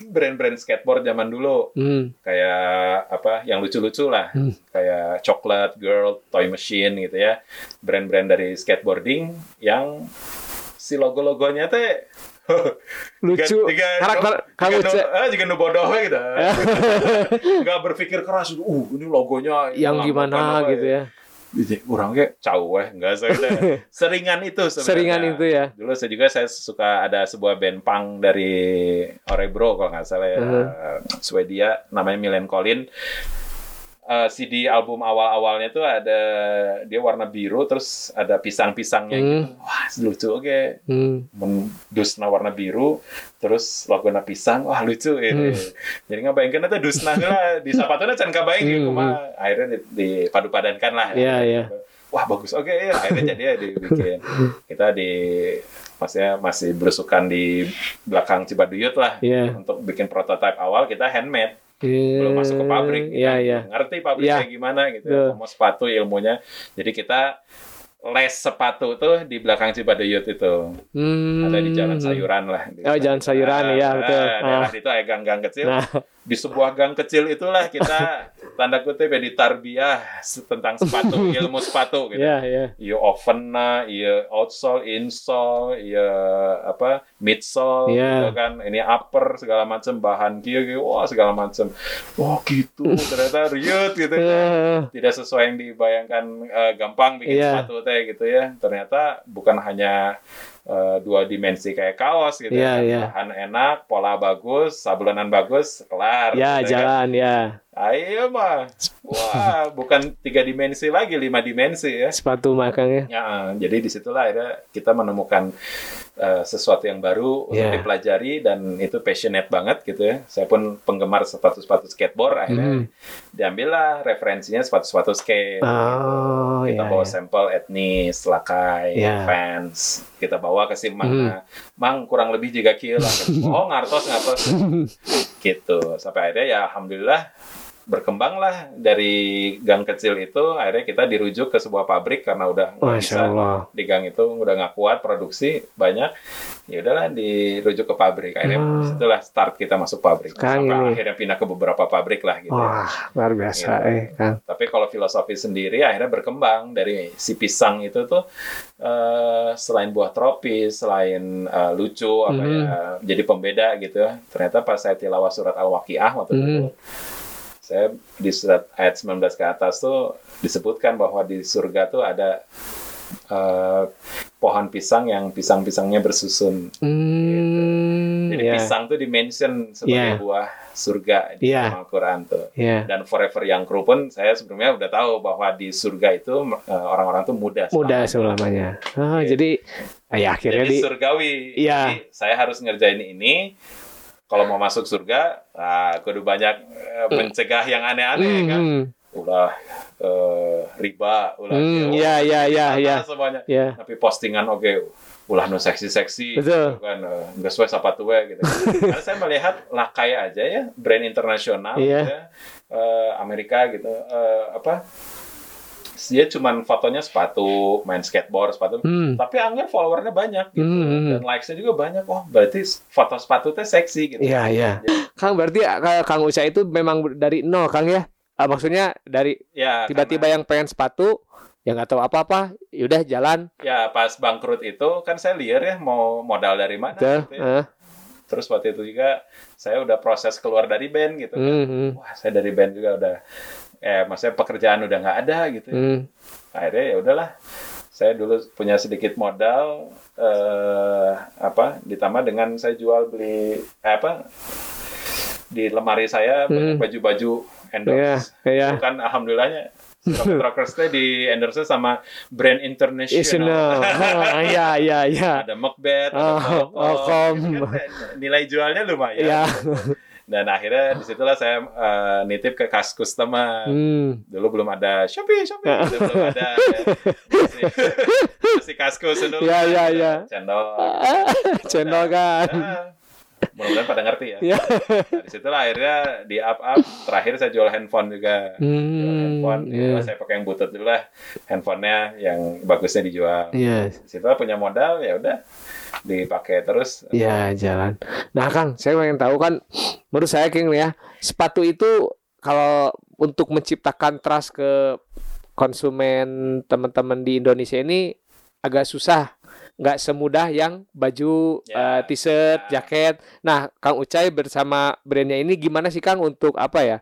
brand-brand skateboard zaman dulu Hmm. kayak apa yang lucu-lucu lah, Hmm. kayak Chocolate Girl, Toy Machine gitu ya, brand-brand dari skateboarding yang si logo-logonya teh Lucu. Jika, Karakter kamu cek. eh, jika nu bodoh gitu. Nggak berpikir keras, uh ini logonya yang gimana gitu ya. Jadi orang kayak cau weh, enggak saya seringan itu sebenarnya. Seringan itu ya. Dulu saya juga saya suka ada sebuah band punk dari Orebro kalau nggak salah ya, Mhm. Swedia namanya Milen Collin. Eh, CD album awal-awalnya tuh ada dia warna biru terus ada pisang-pisangnya Hmm. gitu. Wah, lucu oke. Hmm. Men dusna warna biru terus logona pisang wah lucu ini. Hmm. Jadi ngabayangkeun eta dusna lah di sapatuna can kabayang gitu Hmm. mah akhirnya di, dipadu-padankan lah. Iya, iya. Wah, bagus. Oke, ya akhirnya jadi ya dibikin. Kita di maksudnya masih berusukan di belakang Cibaduyut lah Iya. untuk bikin prototipe awal kita handmade belum masuk ke pabrik Iya, kita iya. ngerti pabriknya Iya. gimana gitu Betul. mau sepatu ilmunya jadi kita les sepatu tuh di belakang Cibaduyut itu Hmm. ada di jalan sayuran lah di Oh, jalan sayuran, iya, betul. Ah, daerah Ah. itu ada gang-gang kecil Nah, di sebuah gang kecil itulah kita tanda kutip ya ditarbiah tentang sepatu ilmu sepatu gitu iya, iya. iya oven nah, iya outsole, insole, iya apa midsole, Iya. gitu kan, ini upper segala macam bahan kia, kia, wah segala macam, wah gitu ternyata riut gitu kan, tidak sesuai yang dibayangkan eh, gampang bikin Iya. sepatu teh gitu ya, ternyata bukan hanya eh, dua dimensi kayak kaos gitu, Iya, kan. iya. bahan enak, pola bagus, sablonan bagus, kelar, Ya, gitu kan. jalan ya. Ayo mah, wah bukan tiga dimensi lagi, lima dimensi ya. Sepatu makanya. Ya, jadi di situlah akhirnya kita menemukan uh, sesuatu yang baru untuk Yeah. dipelajari dan itu passionate banget gitu ya. Saya pun penggemar sepatu-sepatu skateboard, akhirnya Hmm. diambillah referensinya sepatu-sepatu skate. Oh, kita iya. bawa iya. sampel etnis, lakai, Yeah. fans. Kita bawa ke si Mang. Nah, Mang kurang lebih juga lah. Oh, ngartos ngartos. gitu. Sampai akhirnya ya alhamdulillah berkembang lah dari gang kecil itu akhirnya kita dirujuk ke sebuah pabrik karena udah nggak bisa di gang itu udah nggak kuat produksi banyak ya udahlah dirujuk ke pabrik akhirnya Hmm. di situlah start kita masuk pabrik Sekarang sampai ini. akhirnya pindah ke beberapa pabrik lah gitu. Wah, luar biasa Gitu. eh kan. tapi kalau filosofi sendiri akhirnya berkembang dari si pisang itu tuh eh, selain buah tropis selain eh, lucu apa ya jadi pembeda gitu ya ternyata pas saya tilawah surat al-waqiah waktu Mhm. itu saya di surat ayat 19 ke atas tuh disebutkan bahwa di surga tuh ada eh, pohon pisang yang pisang-pisangnya bersusun. Hmm, Jadi ya. pisang tuh dimention sebagai Iya. buah surga di Iya. dalam Al-Quran tuh. Ya. Dan Forever Young Crew pun saya sebelumnya udah tahu bahwa di surga itu eh, orang-orang tuh muda. Mudah selamanya. selamanya. Ah, Iya. jadi ya akhirnya Jadi di surgawi. Iya. Jadi saya harus ngerjain ini. Kalau mau masuk surga, ah, kudu banyak eh, mencegah yang aneh-aneh Hmm, kan. hmm. Ulah eh, riba, ulah Hmm, kieu, ya, ya, ya, apa ya. semuanya. Ya. Tapi postingan oke, ulah nu seksi-seksi Betul. gitu kan eh, nggak sesuai sepatu we gitu. Karena saya melihat lakai aja ya, brand internasional Iya. gitu ya, eh, Amerika gitu eh, apa dia cuman fotonya sepatu, main skateboard, sepatu. Hmm. Tapi anggar followernya banyak gitu. Hmm, hmm. Dan likes-nya juga banyak. Oh, berarti foto sepatu teh seksi gitu. Iya, iya. Kang berarti ah, Kang Uca itu memang dari nol Kang ya? Ah, maksudnya dari Ya, tiba-tiba yang pengen sepatu yang nggak tahu apa-apa, yaudah jalan. karena- ya pas bangkrut itu kan saya liar ya mau modal dari mana Tuh, gitu ya. ah, Terus waktu itu juga saya udah proses keluar dari band gitu. kan. hmm, hmm, Wah, saya dari band juga udah eh maksudnya pekerjaan udah nggak ada gitu. ya. hmm. Akhirnya ya udahlah. Saya dulu punya sedikit modal eh apa ditambah dengan saya jual beli eh, apa di lemari saya banyak Hmm. baju-baju Iya, endorse. iya. Itu kan alhamdulillahnya Rocket Rockers teh di endorse sama brand internasional. International. Ah, Iya, iya, iya. ada Macbeth, ada Oh, Qualcomm, Qualcomm. gitu kan, nilai jualnya lumayan. Iya. Dan akhirnya di situlah saya eh, nitip ke Kaskus teman. Hmm. Dulu belum ada Shopee, Shopee, Dulu belum ada. ya. Masih, Kaskus dulu. Iya, iya, iya. Cendol. Channel kan. Ah, Mudah-mudahan pada ngerti ya. Iya. Nah, di situlah akhirnya di up up. Terakhir saya jual handphone juga. Jual Hmm. handphone. Iya. Saya pakai yang butut dulu lah. Handphonenya yang bagusnya dijual. Iya. Di situlah punya modal ya udah dipakai terus. Ya jalan. Nah Kang, saya pengen tahu kan, menurut saya King ya, sepatu itu kalau untuk menciptakan trust ke konsumen teman-teman di Indonesia ini agak susah, nggak semudah yang baju, Ya, eh, t-shirt, ya. jaket. Nah, Kang Ucai bersama brandnya ini gimana sih Kang untuk apa ya?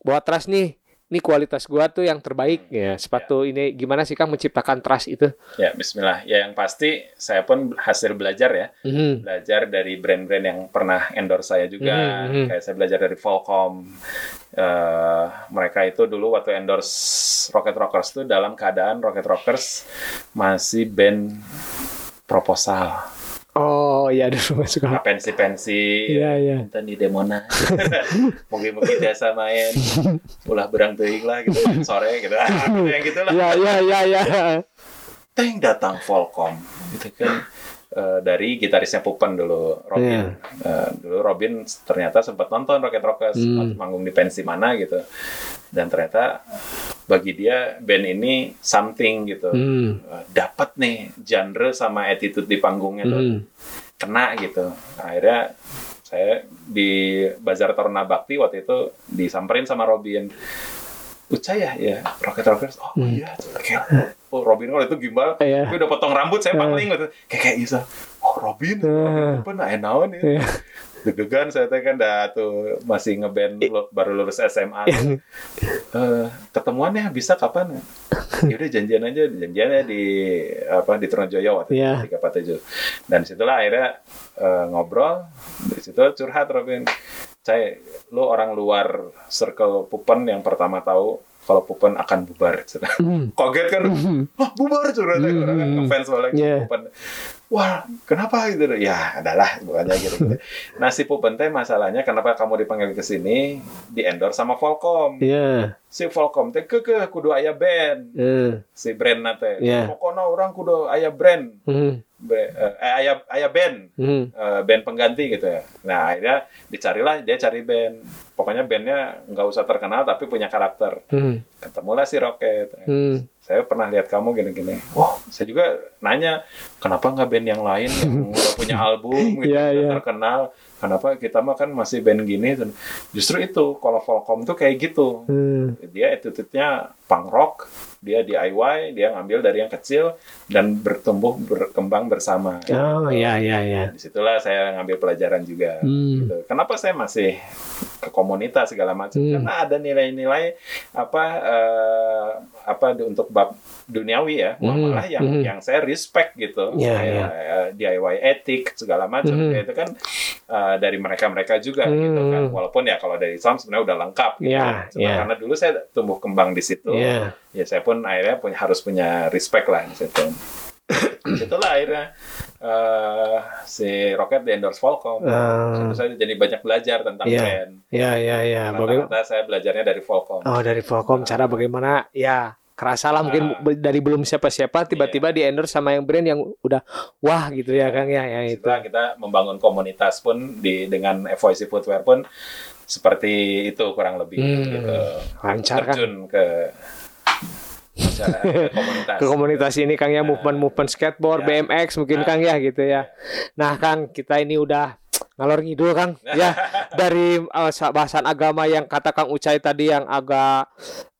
Buat trust nih ini kualitas gua tuh yang terbaik ya sepatu ini gimana sih kang menciptakan trust itu Ya, bismillah. Ya, yang pasti saya pun hasil belajar ya. Mhm. Belajar dari brand-brand yang pernah endorse saya juga. Mhm, mhm. Kayak saya belajar dari Volcom. Eh, mereka itu dulu waktu endorse Rocket Rockers tuh dalam keadaan Rocket Rockers masih band proposal. Oh iya dulu masuk Nah, pensi-pensi. Iya, iya. Minta di demona. Mungkin-mungkin biasa main. Ulah berang teuing lah gitu. Sore gitu. Yang gitu lah. ya ya ya ya Teng datang Volcom gitu kan Eh, dari gitarisnya Pupen dulu Robin Eh, dulu Robin ternyata sempat nonton Rocket Rockers Hmm. manggung di pensi mana gitu dan ternyata bagi dia band ini something gitu Hmm. Eh, dapat nih genre sama attitude di panggungnya tuh Hmm. kena gitu akhirnya saya di Bazar Taruna Bakti waktu itu disamperin sama Robin Uca ya, ya Rocket Rockers. Oh Hmm. iya, kayak oh Robin kalau itu gimbal, Iya. tapi udah potong rambut saya Eh. pangling gitu. Kayak kayak gitu. Oh Robin, Eh. Robin apa nah enaon ya. Iya. Deg-degan saya teh kan dah tuh masih ngeband baru lulus SMA. Iya. Eh, ketemuannya bisa kapan? Ya udah janjian aja, janjiannya di apa di Tronojoyo waktu Iya. itu, di Kapatuju. Dan situlah akhirnya eh, ngobrol, di situ curhat Robin. Saya, lu orang luar circle Pupen yang pertama tahu kalau Pupen akan bubar. Hmm. Kaget kan? Wah bubar curhat orang kan ngefans soalnya Iya. Pupen. Wah, kenapa gitu? Ya, adalah bukannya gitu. gitu. Nah, si Pupen teh masalahnya kenapa kamu dipanggil ke sini di endorse sama Volcom. Iya. Si Volcom teh kekeh kudu aya band. Eh. Si brand nate. Iya. Pokoknya orang kudu aya brand. Hmm. Bre- eh, aya aya band. Hmm. Eh, band pengganti gitu ya. Nah, akhirnya dicarilah dia cari band. Pokoknya bandnya nggak usah terkenal tapi punya karakter. Hmm. Ketemulah si Rocket. Hmm. Saya pernah lihat kamu gini-gini. Wah, saya juga nanya, kenapa nggak band yang lain yang udah punya album gitu, udah iya. terkenal? Kenapa kita mah kan masih band gini? Dan Justru itu, kalau Volcom tuh kayak gitu. Hmm. Dia attitude-nya punk rock, dia DIY, dia ngambil dari yang kecil dan bertumbuh berkembang bersama. Oh ya ya ya. Di situlah saya ngambil pelajaran juga. Hmm. Gitu. Kenapa saya masih ke komunitas segala macam? Hmm. Karena ada nilai-nilai apa eh, apa untuk bab duniawi ya, Hmm. malah yang Hmm. yang saya respect gitu. Ya, Kayak, eh, DIY etik segala macam Hmm. itu kan eh, dari mereka-mereka juga Hmm. gitu kan. Walaupun ya kalau dari Islam sebenarnya udah lengkap gitu. Cuma ya. karena dulu saya tumbuh kembang di situ. Ya. Ya saya pun akhirnya punya harus punya respect lah di situ. Itulah akhirnya eh, si Rocket di endorse Volcom. Terus saya jadi banyak belajar tentang Iya. band. Ya ya ya. Bagaimana? Saya belajarnya dari Volcom. Oh dari Volcom cara bagaimana? Ya kerasa lah mungkin be- dari belum siapa-siapa tiba-tiba di endorse sama yang brand yang udah wah gitu ya Kang ya yang itu. Setelah kita membangun komunitas pun di dengan FOIC Footwear pun seperti itu kurang lebih Hmm. gitu. Lancar kan? Terjun ke ke komunitas. ke komunitas ini Kang ya movement movement skateboard, Ya. BMX mungkin Kang ya gitu ya. Nah Kang kita ini udah ngalor ngidul Kang ya dari uh, sa- bahasan agama yang kata Kang Ucai tadi yang agak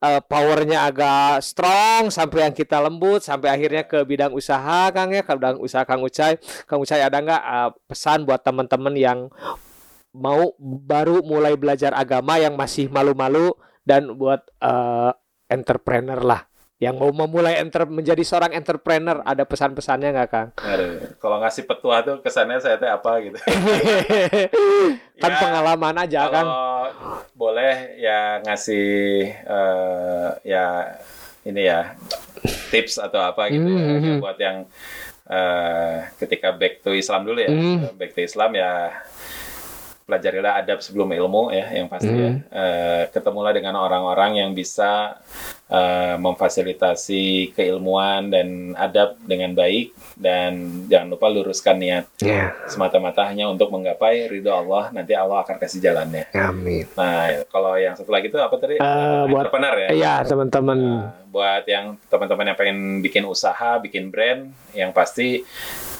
uh, powernya agak strong sampai yang kita lembut sampai akhirnya ke bidang usaha Kang ya ke bidang usaha Kang Ucai. Kang Ucai ada nggak uh, pesan buat teman-teman yang mau baru mulai belajar agama yang masih malu-malu dan buat uh, entrepreneur lah yang mau memulai enter menjadi seorang entrepreneur ada pesan-pesannya nggak Kang? Aduh, kalau ngasih petua tuh kesannya saya teh apa gitu. kan Ya, pengalaman aja kan. Kalau boleh ya ngasih eh, ya ini ya tips atau apa gitu ya, Mhm. Ya, buat yang eh, ketika back to Islam dulu ya, Mhm. back to Islam ya pelajarilah adab sebelum ilmu ya yang pasti ya. Mhm. Eh, ketemulah dengan orang-orang yang bisa eh, memfasilitasi keilmuan dan adab dengan baik dan jangan lupa luruskan niat Ya, semata-mata hanya untuk menggapai ridho Allah nanti Allah akan kasih jalannya. amin. Nah kalau yang satu lagi itu apa tadi? Eh, buat- entrepreneur ya. Iya teman-teman. Nah, buat yang teman-teman yang pengen bikin usaha, bikin brand, yang pasti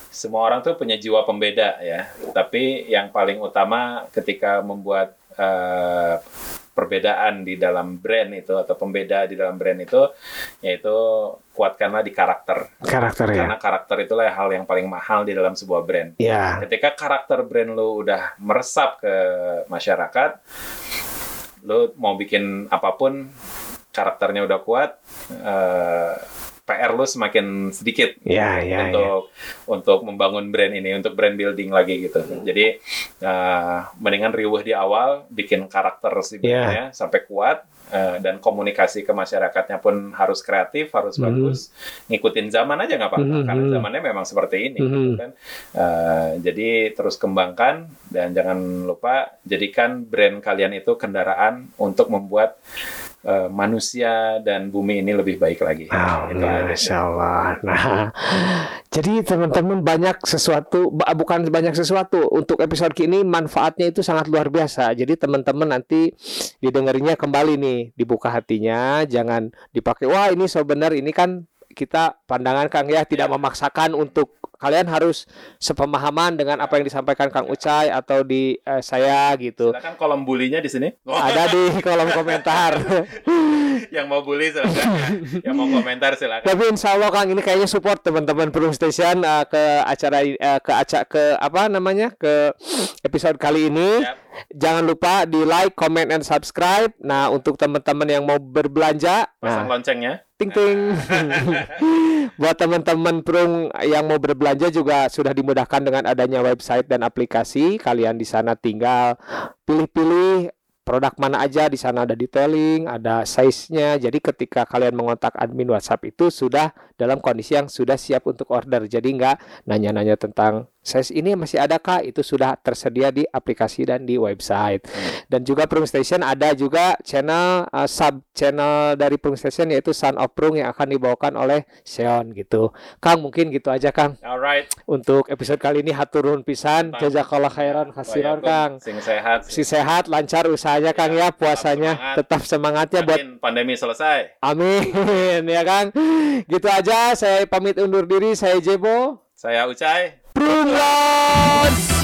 semua orang tuh punya jiwa pembeda ya. Tapi yang paling utama ketika membuat eh, perbedaan di dalam brand itu atau pembeda di dalam brand itu, yaitu kuatkanlah di karakter. Karakter ya. Karena karakter itulah hal yang paling mahal di dalam sebuah brand. Ya, Ketika karakter brand lu udah meresap ke masyarakat, lu mau bikin apa pun karakternya udah kuat, eh, PR lu semakin sedikit Ya, ya, untuk untuk membangun brand ini, untuk brand building lagi gitu. Jadi eh, mendingan riuh di awal, bikin karakter si Ya. brandnya sampai kuat. eh, dan komunikasi ke masyarakatnya pun harus kreatif, harus Mhm. bagus, ngikutin zaman aja nggak apa-apa, Mhm. karena zamannya memang seperti ini, Mhm. gitu kan. Eh, jadi terus kembangkan dan jangan lupa jadikan brand kalian itu kendaraan untuk membuat eh, manusia dan bumi ini lebih baik lagi. Itu. Masya Allah. Nah, jadi teman-teman banyak sesuatu, bukan banyak sesuatu. Untuk episode kini manfaatnya itu sangat luar biasa. Jadi teman-teman nanti didengarinya kembali nih, dibuka hatinya, jangan dipakai. Wah ini so benar, ini kan kita pandangan Kang ya tidak memaksakan untuk kalian harus sepemahaman dengan apa yang disampaikan Kang Ucai atau di eh, saya gitu. Silakan kolom bulinya di sini. Ada di kolom komentar. yang mau bully silakan. yang mau komentar silakan. Tapi insya Allah Kang ini kayaknya support teman-teman Perum Station uh, ke acara uh, ke acara ke apa namanya ke episode kali ini. Yap. Jangan lupa di like, comment, and subscribe. Nah untuk teman-teman yang mau berbelanja, Pasang nah loncengnya. ting ting. Buat teman-teman Perung yang mau berbelanja juga sudah dimudahkan dengan adanya website dan aplikasi. Kalian di sana tinggal pilih-pilih produk mana aja di sana ada detailing, ada size-nya. Jadi ketika kalian mengontak admin WhatsApp itu sudah dalam kondisi yang sudah siap untuk order. Jadi nggak nanya-nanya tentang size ini masih adakah? Itu sudah tersedia di aplikasi dan di website. Dan juga Prung Station ada juga channel uh, sub channel dari Prung Station yaitu Sun of Prung yang akan dibawakan oleh Seon gitu. Kang mungkin gitu aja Kang Alright. untuk episode kali ini haturun pisan jazakallah khairan khasiran Kang. Sing sehat. Si sehat lancar usahanya Kang ya puasanya semangat. tetap semangatnya buat Yakin pandemi selesai. amin ya Kang. Gitu aja saya pamit undur diri saya Jebo. Saya Ucai. Brewers!